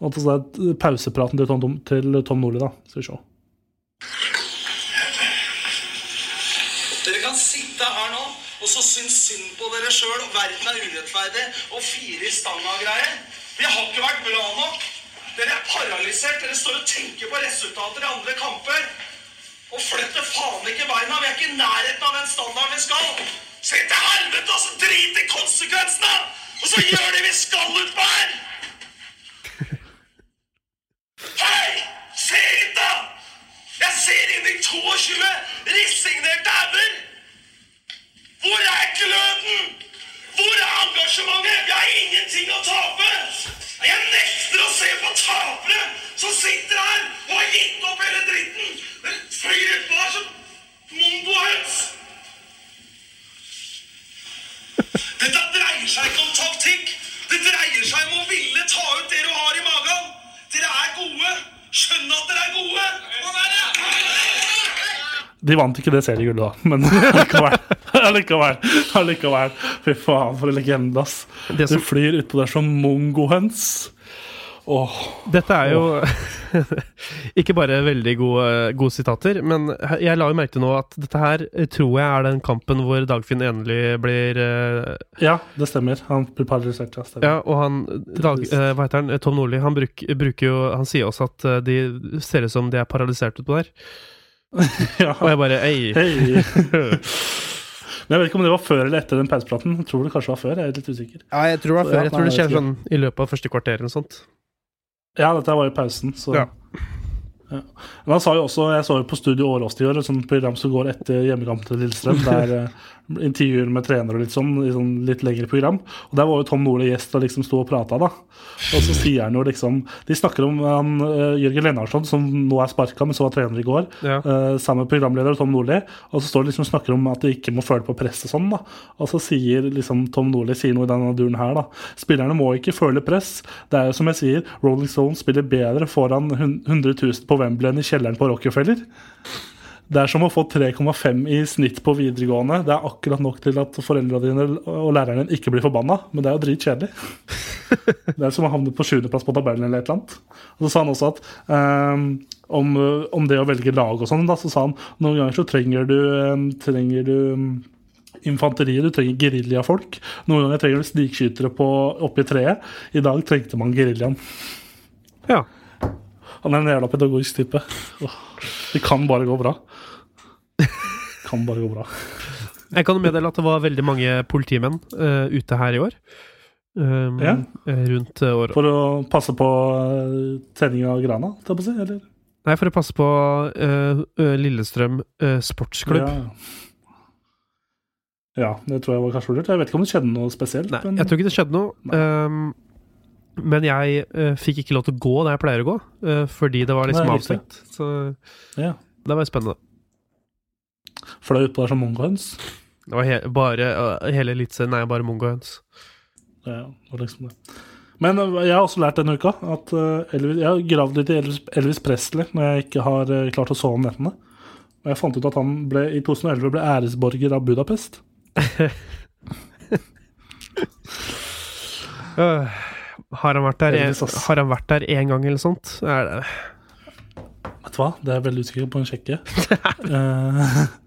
Og så er det pausepraten til Tom, til Tom Nordli, da. Skal vi se. Dere kan sitte her nå og så synes synd på dere sjøl, og verden er urettferdig, og fire i stanga-greier. Vi har ikke vært bra nok. Dere er paralysert. Dere står og tenker på resultater i andre kamper. Og flytter faen ikke beina. Vi er ikke i nærheten av den standarden vi skal. Se til helvete, og så drit i konsekvensene! Og så gjør det vi skal utpå her! Hei! Se hit, da! Jeg ser inn i 22 resignerte hauger! Hvor er gløden? Hvor er engasjementet? Vi har ingenting å tape! Jeg nekter å se på tapere som sitter her og har gitt opp hele dritten! Den flyr utpå her som mongohøns! Dette dreier seg ikke om taktikk. Det dreier seg om å ville ta ut det du har i magen. Dere er gode. Skjønn at dere er gode. De vant ikke det seriegullet, da, men (laughs) allikevel. allikevel. allikevel. Fy faen, for en legende, ass. Det Du som- flyr utpå der som mongohøns. Åh, Dette er jo (laughs) ikke bare veldig gode, gode sitater, men jeg la jo merke til nå at dette her tror jeg er den kampen hvor Dagfinn endelig blir uh, Ja, det stemmer. Han blir paralysert, ja. Ja, og han Dag, uh, Hva heter han? Tom Nordli. Han bruk, bruker jo Han sier også at eh, de ser ut som de er paralysert utpå der. (laughs) Ja. Og jeg bare Ei. (laughs) Hey. Men jeg vet ikke om det var før eller etter den pausepraten. Jeg tror det kanskje var før. Jeg er litt usikker. Ja, jeg tror det var før. Jeg tror det skjedde skjer sånn i løpet av første kvarter eller noe sånt. Ja, dette var i pausen, så Ja. Ja. Men han sa jo også, Jeg så jo på Studio Årås i år, et sånt program som går etter hjemmekampen til Lillestrøm. Der eh, intervjuer med trenere og litt sånn, i sånn litt lengre program. Og Der var jo Tom Nordli gjest og liksom sto og prata, da. Og så sier han jo liksom De snakker om han, eh, Jørgen Lennarsson, som nå er sparka, men så var trener i går. Ja. Uh, sammen med programleder Tom Nordli. Og så står det liksom og snakker om at de ikke må føle på press og sånn. da Og så sier liksom Tom Nordli sier noe i denne duren her, da. Spillerne må ikke føle press. Det er jo som jeg sier, Rolling Stones spiller bedre foran 100 000 på Wembley enn i kjelleren på Rockefeller. Det er som å få 3,5 i snitt på videregående. Det er akkurat nok til at foreldra dine og læreren din ikke blir forbanna, men det er jo dritkjedelig. (laughs) Det er som å havne på sjuendeplass på tabellen eller et eller annet. Og så sa han også at um, om, om det å velge lag og sånn, da, så sa han noen ganger så trenger du, um, trenger du um, infanteriet, du trenger geriljafolk. Noen ganger trenger du snikskytere på- oppi treet. I dag trengte man geriljaen. Ja. Han er en jævla pedagogisk type. Det kan bare gå bra. Kan bare gå bra. Jeg kan meddele at det var veldig mange politimenn uh, ute her i år. Um, Ja. eh, Rundt uh, året. For å passe på uh, tenning av grana, tar jeg på å si? Eller? Nei, for å passe på eh, eh, Lillestrøm uh, sportsklubb. Ja. ja, det tror jeg var kanskje lurt. Jeg vet ikke om det skjedde noe spesielt. Nei, men jeg tror ikke det skjedde noe. Um, men jeg uh, fikk ikke lov til å gå der jeg pleier å gå, uh, fordi det var liksom avstengt. Så ja. det var spennende. Fløy utpå der som mongohøns. Det var he bare uh, Hele eliteserien er bare mongohøns. Ja, det var liksom det. Men uh, jeg har også lært denne uka at uh, Elvis, jeg har gravd litt i Elvis, Elvis Presley når jeg ikke har uh, klart å sove om nettene. Og jeg fant ut at han ble, i 2011 ble æresborger av Budapest. (laughs) (laughs) Øh, har han vært der en. Har han vært der én gang eller sånt? Er det Vet du hva? Det er jeg veldig usikker på en sjekke. uh, (laughs)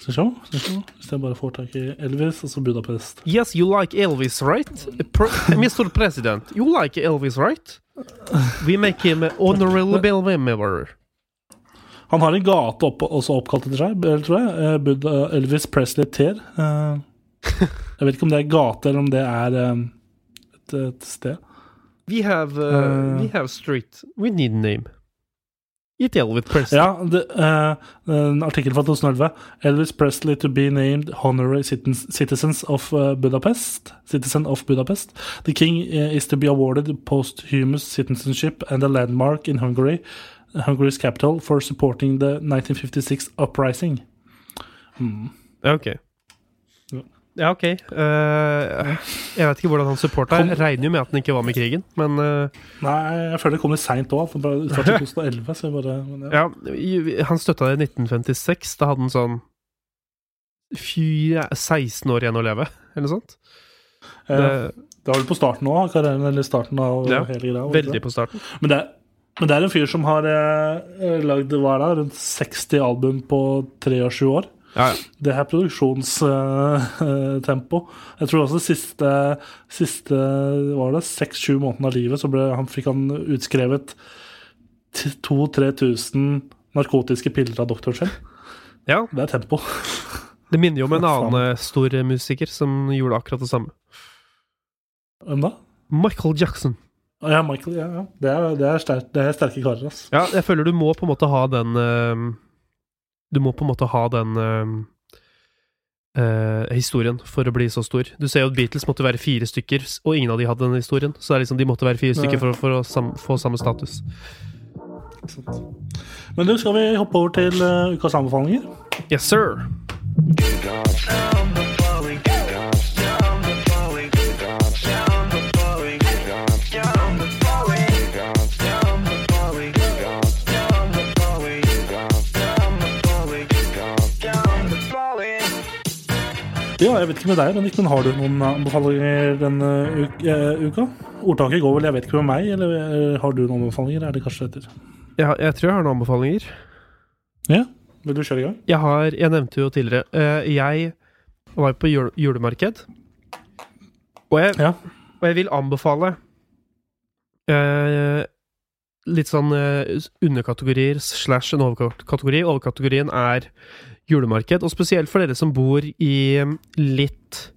Skal vi se. Se. Hvis jeg bare får tak i Elvis, og så Budapest. Yes, you like Elvis, right? Pre (laughs) Mr. President, you like Elvis, right? We make him an honorable member. Han har en gate opp, også oppkalt etter seg, tror jeg. eh, Bud, eh, Elvis Presley Ter. Uh, jeg vet ikke om det er gate, eller om det er eh, et, et sted. We have, uh, we have street. We need name. It Elvis Presley. Ja, det, uh, en artikkel fra 2011. Elvis Presley to be named honorary citizens, of Budapest. Citizen of Budapest. The king is to be awarded posthumous citizenship and a landmark in Hungary, Hungary's capital, for supporting the 1956 uprising. Ja, ok. Ja. Ok. Uh, jeg vet ikke hvordan han supporta. Jeg regner jo med at han ikke var med i krigen, men uh, Nei, jeg føler det kommer seint òg. Fra 2011. Så jeg bare, ja. ja. Han støtta det i 1956. Da hadde han sånn fy, 16 år igjen å leve, eller noe sånt. Uh, Det, Det var vel på starten òg, karrieren, eller starten av Ja, hele greia. veldig på starten. Men det, men det er en fyr som har eh, lagd hva er det, rundt 60 album på tre og sju år. Ja, ja. Det er produksjonstempo. jeg tror også siste, siste var det seks-sju månedene av livet så ble, han, fikk han utskrevet 2000-3000 narkotiske piller av doktoren sin. ja. Det er tempo. Det minner jo om en (laughs) annen eh, stor musiker som gjorde akkurat det samme. Hvem da? Michael Jackson. Ja, Michael. Ja, ja. Det er, det er, sterk, det er sterke karer, altså. Ja, jeg føler du må på en måte ha den eh, Du må på en måte ha den Uh, eh, historien for å bli så stor. Du ser jo at Beatles måtte være fire stykker, og ingen av de hadde den historien. Så det er liksom, de måtte være fire stykker for, for å sam, få samme status. Men du, skal vi hoppe over til uh, ukas anbefalinger? Yes, sir! Ja, jeg vet ikke med deg, Bendik, men har du noen anbefalinger denne eh, uka? Ordtaket går vel 'jeg vet ikke med meg', eller eh, har du noen anbefalinger? Er det kanskje etter? Jeg, jeg tror jeg har noen anbefalinger. Ja, vil du kjøre i gang? Jeg har Jeg nevnte jo tidligere eh, Jeg var på jul, julemarked. Og jeg, Ja. og jeg vil anbefale Uh, litt sånn uh, underkategorier slash en overkategori. Overkategorien er julemarked, og spesielt for dere som bor i eh, litt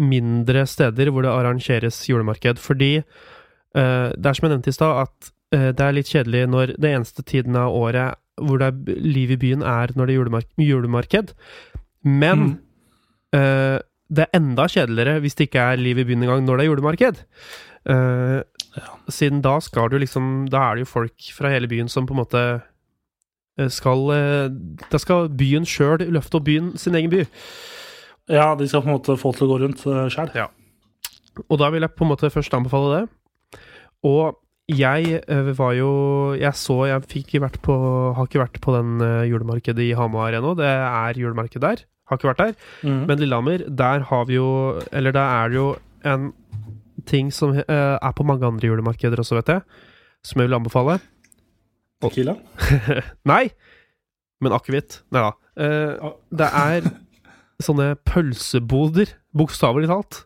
mindre steder hvor det arrangeres julemarked. Fordi uh, det er som jeg nevnte i stad, at uh, det er litt kjedelig når det eneste tiden av året hvor det er liv i byen, er når det er julemark julemarked. Men Mm. uh, det er enda kjedeligere hvis det ikke er liv i byen engang når det er julemarked. Eh, Siden da skal du liksom Da er det jo folk fra hele byen som på en måte skal eh, Da skal byen sjøl løfte opp byen, sin egen by. Ja, de skal på en måte få til å gå rundt uh, sjøl. Og da vil jeg på en måte først anbefale det. Og jeg eh, var jo Jeg så Jeg fikk vært på Har ikke vært på den eh, julemarkedet i Hamar ennå. Det er julemarked der. Har ikke vært der. Mm. Men Lillehammer, der har vi jo Eller der er det jo en ting som uh, er på mange andre julemarkeder også, vet jeg. Som jeg vil anbefale. Tequila? (laughs) Nei! Men akevitt. Nei da. Uh, det er sånne pølseboder, bokstavelig talt.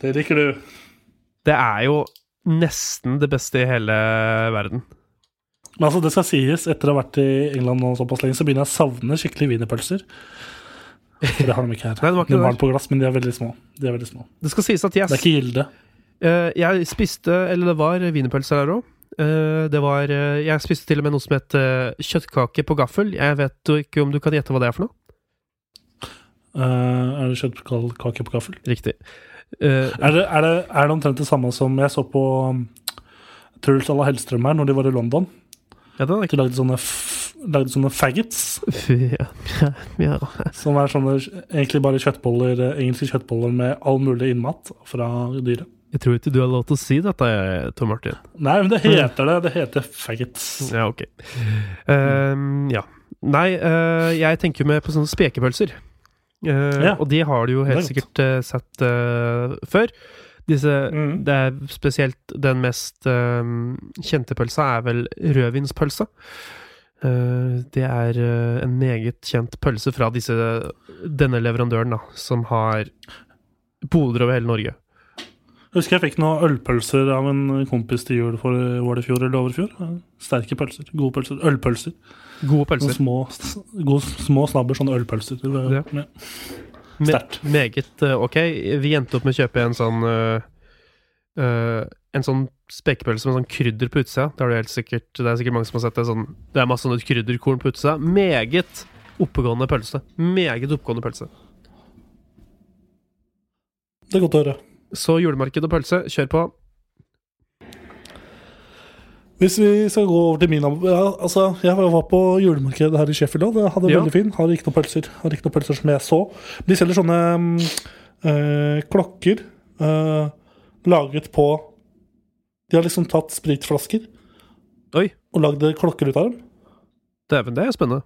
Det liker du. Det er jo nesten det beste i hele verden. Men altså, det skal sies, etter å ha vært i England nå såpass lenge, så begynner jeg å savne skikkelig wienerpølser. For det har de ikke her. (laughs) Nei, det var ikke de har på glass, men de er veldig små. De er veldig små. Det skal sies at jeg, Det er ikke Gilde. Uh, jeg spiste Eller det var wienerpølser der òg. Det var eh, Jeg spiste til og med noe som het eh, kjøttkake på gaffel. Jeg vet jo ikke om du kan gjette hva det er for noe? Uh, er det kjøttkake på gaffel? Riktig. Uh, Er det, er, det, er det omtrent det samme som jeg så på um, Truls à la Hellstrøm her når de var i London? ja, De lagde sånne, lagde sånne faggots, (laughs) ja, som er sånne egentlig bare kjøttboller, eh, engelske kjøttboller med all mulig innmat fra dyret. Jeg tror ikke du har lov til å si dette, Tom Martin. Nei, men det heter det. Det heter faggots. Ja, ok. Um, ja. Nei, uh, jeg tenker med på sånne spekepølser. Uh, Ja. Og de har du jo helt sikkert uh, sett før. Disse, mm. Det er spesielt den mest eh, kjente pølsa er vel rødvinspølsa. Det er en meget kjent pølse fra disse, denne leverandøren, da, som har boder over hele Norge. Jeg husker jeg fikk noen ølpølser av en kompis til jul for var det i fjor eller overfjor. Sterke pølser. Gode pølser. Ølpølser. Gode pølser. små, gode, små snabber, sånne ølpølser. Ja. Ja. Sterkt. Me- Meget eh, ok. Vi endte opp med å kjøpe en sånn uh, uh, En sånn spekepølse med sånn krydder på utsida. Det, helt sikkert, det er sikkert mange som har sett det. Sånn, det er masse sånne krydderkorn på utsida. Meget oppegående pølse. Meget oppegående pølse. Det er godt å høre. Så julemarked og pølse, kjør på. Hvis vi skal gå over til min ja, altså, Jeg var på julemarkedet her i Sheffield òg. Det hadde Ja. veldig fin. Har ikke noen pølser. Har ikke noen pølser som jeg så. De selger sånne eh, klokker øh, laget på De har liksom tatt spritflasker Oi, og lagd klokker ut av dem. dæven, det er spennende.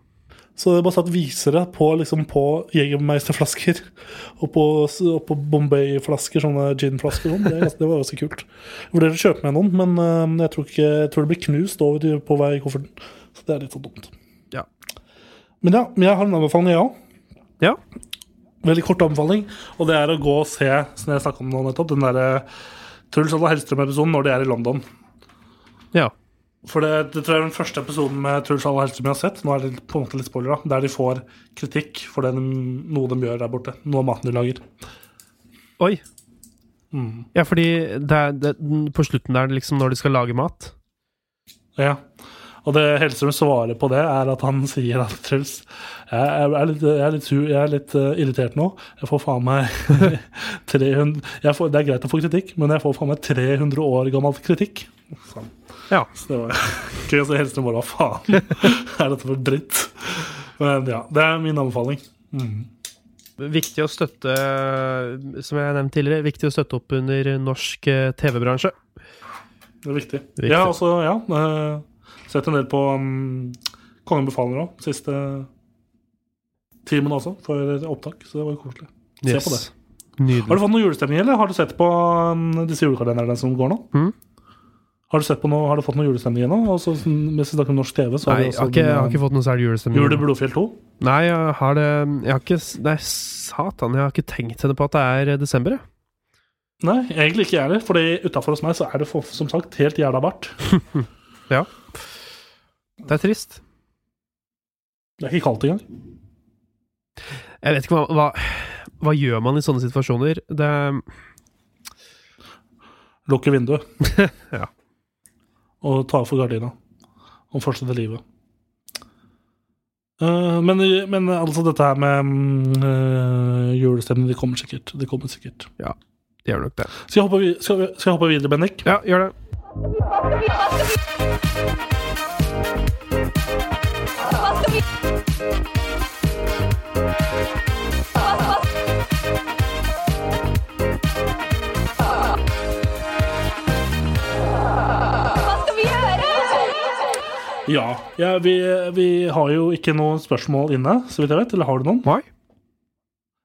Så det er bare satt visere på, liksom, på Jegermeisterflasker og på, og på Bombay-flasker, sånne gin-flasker. sånn. Det, det var ganske kult. Jeg vurderer å kjøpe meg noen, men øh, jeg, tror ikke, jeg tror det blir knust over på vei i kofferten. Så det er litt så dumt. Ja. Men ja, jeg har en anbefaling, jeg òg. Ja. Veldig kort anbefaling. Og det er å gå og se, som jeg om nå nettopp, den der Truls og Hellstrøm-episoden når de er i London. Ja. For det, det tror jeg er den første episoden med Truls Alle Hellstrøm jeg har sett. Nå er det på en måte litt spoiler, da. Der de får kritikk for det de, noe de gjør der borte. Noe av maten de lager. Oi. Mm. Ja, fordi det er, det, på slutten der, liksom, når de skal lage mat Ja. Og det Hellstrøm svarer på det, er at han (laughs) sier at Truls jeg er litt, jeg er litt, sur, jeg er litt eh, irritert nå. Jeg får faen meg (laughs) 300 jeg får, Det er greit å få kritikk, men jeg får faen meg 300 år gammel kritikk. Sånn. Ja. Så det var (laughs) gøy å se Hellstrøm bare Hva faen er dette for dritt? Men ja, det er min anbefaling. Mm. Viktig å støtte, som jeg nevnte tidligere, viktig å støtte opp under norsk eh, TV-bransje. Det er viktig. Viktig. Ja, altså, ja. Sett en del på um, Kongen befaler òg, siste timen også, for opptak. Så det var koselig. Se på det. Har du fått noe julestemning, eller har du sett på um, disse julekalenderne som går nå? Mm. Har du, sett på noe, har du fått noe julestemning ennå? Altså, sånn, mens vi snakker om norsk TV, så Nei, vi jeg har ikke, jeg har ikke fått noe særlig julestemning. Jul i Blodfjell 2. Nei, jeg har det Jeg har ikke Nei, satan, jeg har ikke tenkt henne på at det er desember, jeg. Nei, egentlig ikke jeg heller, Fordi utafor hos meg så er det for, som sagt helt jævla bart. (laughs) Ja. Det er trist. Det er ikke kaldt engang. Jeg vet ikke hva, hva Hva gjør man i sånne situasjoner? Det Lukke vinduet. (laughs) Ja. Og ta for gardina. Og fortsette livet. Eh, men, men altså, dette her med mm, eh, julestemning, det kommer sikkert. Det kommer sikkert. Det gjør nok det. Skal jeg hoppe, vi- skal jeg hoppe videre, Bendik? Ja, gjør det. Ja. ja vi, vi har jo ikke noen spørsmål inne, så vidt jeg vet. Eller har du noen? Nei.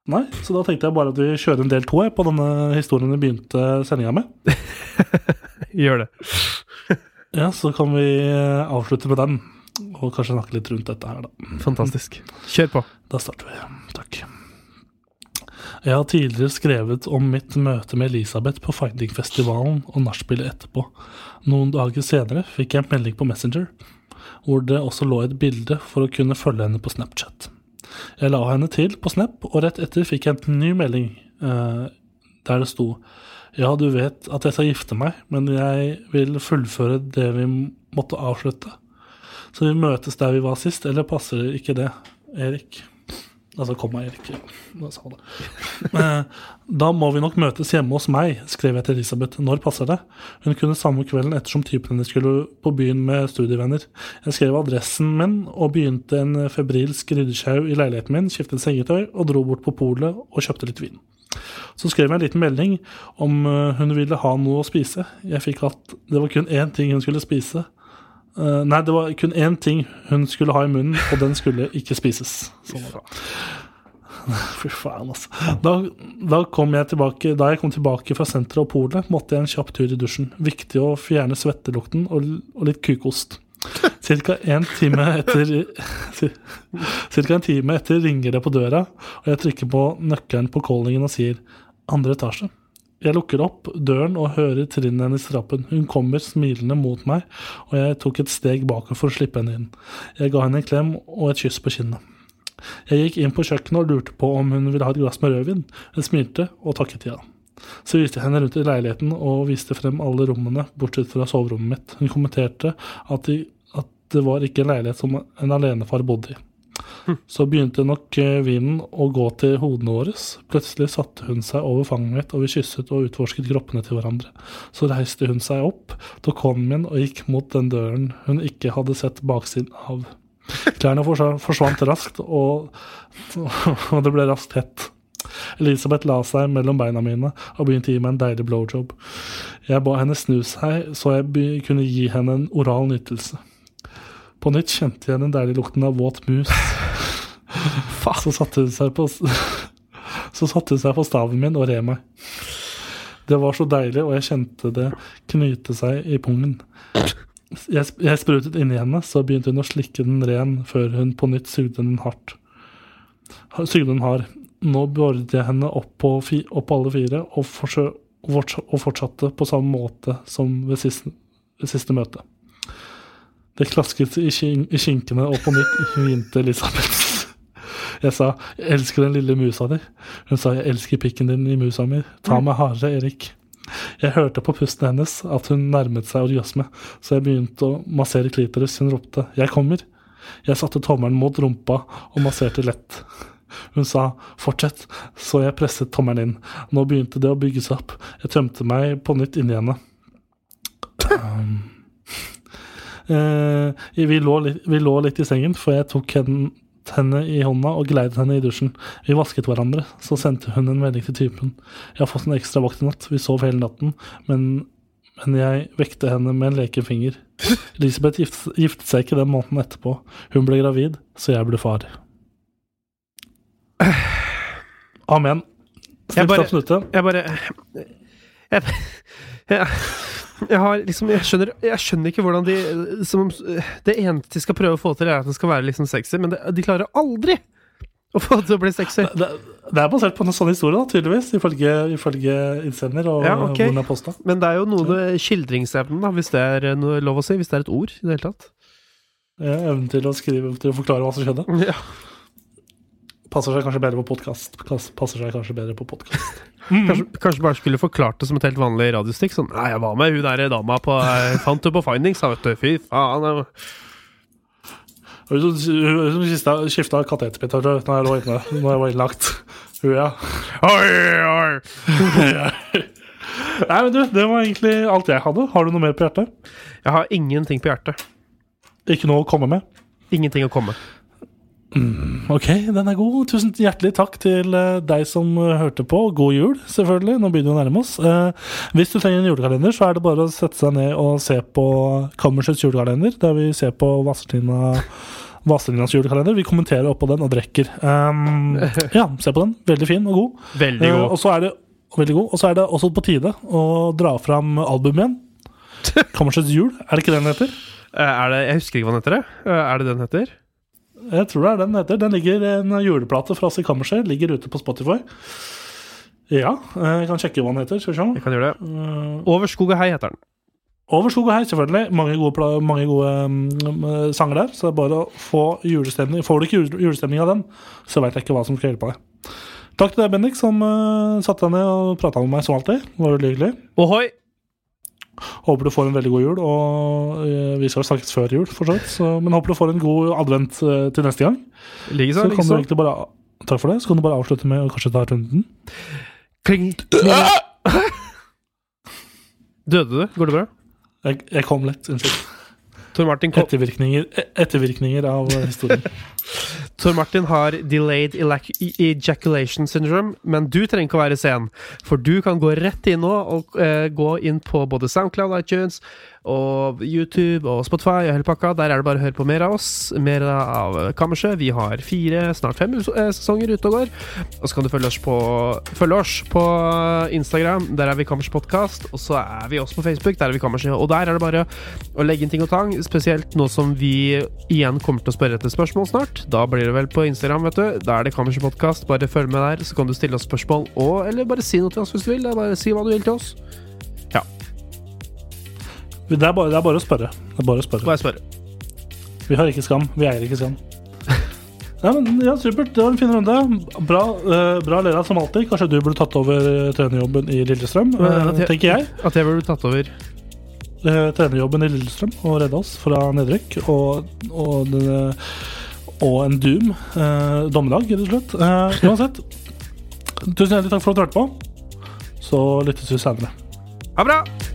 Nei, så da tenkte jeg bare at vi kjører en del to på denne historien vi begynte sendinga med. (laughs) Gjør det. (laughs) Ja, så kan vi eh, avslutte med den, og kanskje snakke litt rundt dette her, da. Fantastisk. Kjør på. Da starter vi. Takk. Jeg har tidligere skrevet om mitt møte med Elisabeth på Finding-festivalen og nachspielet etterpå. Noen dager senere fikk jeg en melding på Messenger, hvor det også lå et bilde for å kunne følge henne på Snapchat. Jeg la henne til på Snap, og rett etter fikk jeg en ny melding eh, der det sto Ja, du vet at jeg skal gifte meg, men jeg vil fullføre det vi måtte avslutte. Så vi møtes der vi var sist, eller passer ikke det, Erik? Altså, kom meg, Erik. Da sa det? (laughs) Eh, Da må vi nok møtes hjemme hos meg, skrev jeg til Elisabeth. Når passer det? Hun kunne samme kvelden ettersom typen hennes skulle på byen med studievenner. Jeg skrev adressen min og begynte en febrilsk ryddesjau i leiligheten min, skiftet sengetøy og dro bort på polet og kjøpte litt vin. Så skrev jeg en liten melding om eh, hun ville ha noe å spise. Jeg fikk at det var kun én ting hun skulle spise. Eh, nei, det var kun én ting hun skulle ha i munnen, og den skulle ikke spises. (laughs) Sånn. (laughs) Fy faen, altså. Da, da, kom jeg tilbake, da jeg kom tilbake fra senteret og polet, måtte jeg en kjapp tur i dusjen. Viktig å fjerne svettelukten og, og litt kukost. Cirka en time etter Cirka en time etter ringer det på døra, og jeg trykker på nøkkelen på callingen og sier 'andre etasje'. Jeg lukker opp døren og hører trinnene hennes i trappen. Hun kommer smilende mot meg, og jeg tok et steg bakover for å slippe henne inn. Jeg ga henne en klem og et kyss på kinnet. Jeg gikk inn på kjøkkenet og lurte på om hun ville ha et glass med rødvin. Hun smilte og takket ja. Så viste jeg henne rundt i leiligheten og viste frem alle rommene, bortsett fra soverommet mitt. Hun kommenterte at, de, det var ikke en leilighet som en alenefar bodde i. Så begynte nok vinden vinen å gå til hodene våre. Plutselig satte hun seg over fanget mitt, og vi kysset og utforsket kroppene til hverandre. Så reiste hun seg opp, tok hånden min og gikk mot den døren hun ikke hadde sett baksiden av. Klærne forsvant raskt, (laughs) og det ble raskt hett. Elisabeth la seg mellom beina mine og begynte å gi meg en deilig blowjob. Jeg ba henne snu seg, så jeg kunne gi henne en oral nytelse. På nytt kjente jeg den deilige lukten av våt mus. (laughs) Så satte hun seg på (laughs) Så satte hun seg på staven min og red meg. Det var så deilig, og jeg kjente det knyte seg i pungen. Jeg, jeg sprutet inni henne, så begynte hun å slikke den ren før hun på nytt sugde den hardt. Ha- Sugde den hard. Nå beordret jeg henne opp på, fi, opp på alle fire og, og fortsatte på samme måte som ved siste, ved siste møte. Det klasket i, kin i kinkene, og på nytt hvinte Elisabeth. Jeg sa 'jeg elsker den lille musa di'. Hun sa 'jeg elsker pikken din i musa mi'. Ta meg hardere, Erik. Jeg hørte på pusten hennes at hun nærmet seg orgasme, så jeg begynte å massere klitoris. Hun ropte 'jeg kommer'. Jeg satte tommelen mot rumpa og masserte lett. Hun sa 'fortsett', så jeg presset tommelen inn. Nå begynte det å bygge seg opp. Jeg tømte meg på nytt inni henne. Um, vi, lå litt, vi lå litt i sengen, for jeg tok henne, henne i hånda og gleidet henne i dusjen. Vi vasket hverandre, så sendte hun en melding til typen. Jeg har fått en ekstra vakt i natt, vi sov hele natten, men, men jeg vekte henne med en lekefinger.' (laughs) Elisabeth gift, giftet seg ikke den måneden etterpå. Hun ble gravid, så jeg ble far. Amen. Jeg Snipp, bare- snapp, snute. Jeg bare jeg, jeg, jeg har liksom Jeg skjønner, jeg skjønner ikke hvordan de som, Det eneste de skal prøve å få til, er at den skal være liksom sexy, men det, de klarer aldri å få det til å bli sexy. Det, det er basert på en sånn historie, da, tydeligvis, ifølge, ifølge innsender og Ja, okay. hvor den er posta. Men det er jo noe med skildringsevnen, da, hvis det er noe lov å si. Hvis det er et ord i det hele tatt. Ja, Evnen til å skrive til å forklare hva som skjedde. Ja. Passer seg kanskje bedre på podkast. Passer seg kanskje bedre på podkast. (laughs) Kanskje, kanskje bare skulle forklart det som et helt vanlig radiostikk. Sånn Nei, jeg var med hun der dama på Jeg fant henne på Findings, da, vet du. Fy faen. jeg- Hun som skifta- skifta kateterspitt når jeg lå inne, når jeg var innlagt. Hun, ja. Oi, oi. (laughs) Nei, men du, det var egentlig alt jeg hadde. Har du noe mer på hjertet? Jeg har ingenting på hjertet. Ikke noe å komme med? Ingenting å komme. Ok, den er god. Tusen hjertelig takk til eh, deg som eh, hørte på. God jul, selvfølgelig. Nå begynner vi å nærme oss. Eh, hvis du trenger en julekalender, så er det bare å sette seg ned og se på Kammersets julekalender, der vi ser på Vazelina Vazelina's julekalender. Vi kommenterer oppå den og drikker. Um, ja, se på den. Veldig fin og god. Veldig Eh, god. og så er det veldig god. Og så er det også på tide å dra fram albumet igjen. (laughs) Kammersets jul, er det ikke den heter? Eh, Er det, jeg husker ikke hva den heter. Eh, Er det den heter? Jeg tror det er den den heter. Den ligger En juleplate fra oss kammerset ligger ute på Spotify. Ja, eh, jeg kan sjekke hva den heter. Skal vi se. Jeg kan gjøre det. Eh, Over skog og hei heter den. Over skog og hei, selvfølgelig. Mange gode, mange gode um, sanger der. Så det er bare å få julestemning. Får du ikke julestemning av den, så veit jeg ikke hva som skal hjelpe deg. Takk til deg, Bendik, som uh, satte deg ned og prata med meg som alltid. Det var veldig hyggelig. Ohoi! Håper du får en veldig god jul. Og eh, vi skal snakkes før jul, for så. Så, men håper du får en god advent eh, til neste gang. Likeså. Så kan du egentlig bare Takk for det. Så kan du bare avslutte med å kanskje ta runden. Kling. (laughs) Døde du? Går det bra? Jeg, jeg kom lett. Unnskyld. Tor Martin, kom. Ettervirkninger, ettervirkninger av historien. (laughs) Tor Martin har delayed ejaculation syndrome, men du trenger ikke å være sen. For du kan gå rett inn nå og uh, gå inn på både SoundCloud, iTunes og YouTube og Spotify og hele pakka. Der er det bare å høre på mer av oss, mer av Kammerset. Vi har fire, snart fem eh, sesonger ute og går. Og så kan du følge oss på, følge oss på Instagram. Der er vi Kammers Podcast. Og så er vi også på Facebook. Der er vi Kammerset. Og der er det bare å legge inn ting og tang. Spesielt nå som vi igjen kommer til å spørre etter spørsmål snart. Da blir det vel på Instagram, vet du. Da er det Kammerset Podcast. Bare følg med der, så kan du stille oss spørsmål. Og, eller bare si noe til oss hvis du vil. Bare si hva du vil til oss. Det er, bare, det er bare å spørre. Det er bare å spørre. Bare spørre. Vi har ikke skam. Vi eier ikke skam. (laughs) Ja, men, ja, Supert. Det var en fin runde. Bra, uh, bra Lera, som alltid. Kanskje du burde tatt over eh, trenerjobben i Lillestrøm, uh, jeg- tenker jeg. At jeg burde tatt over. Uh, trenerjobben i Lillestrøm og redde oss fra nedrykk. Og, og, og en doom Uh, dommedag, rett og slett. Uh, uansett. Tusen hjertelig takk for at du hørte på. Så lyttes vi senere. Ha det bra!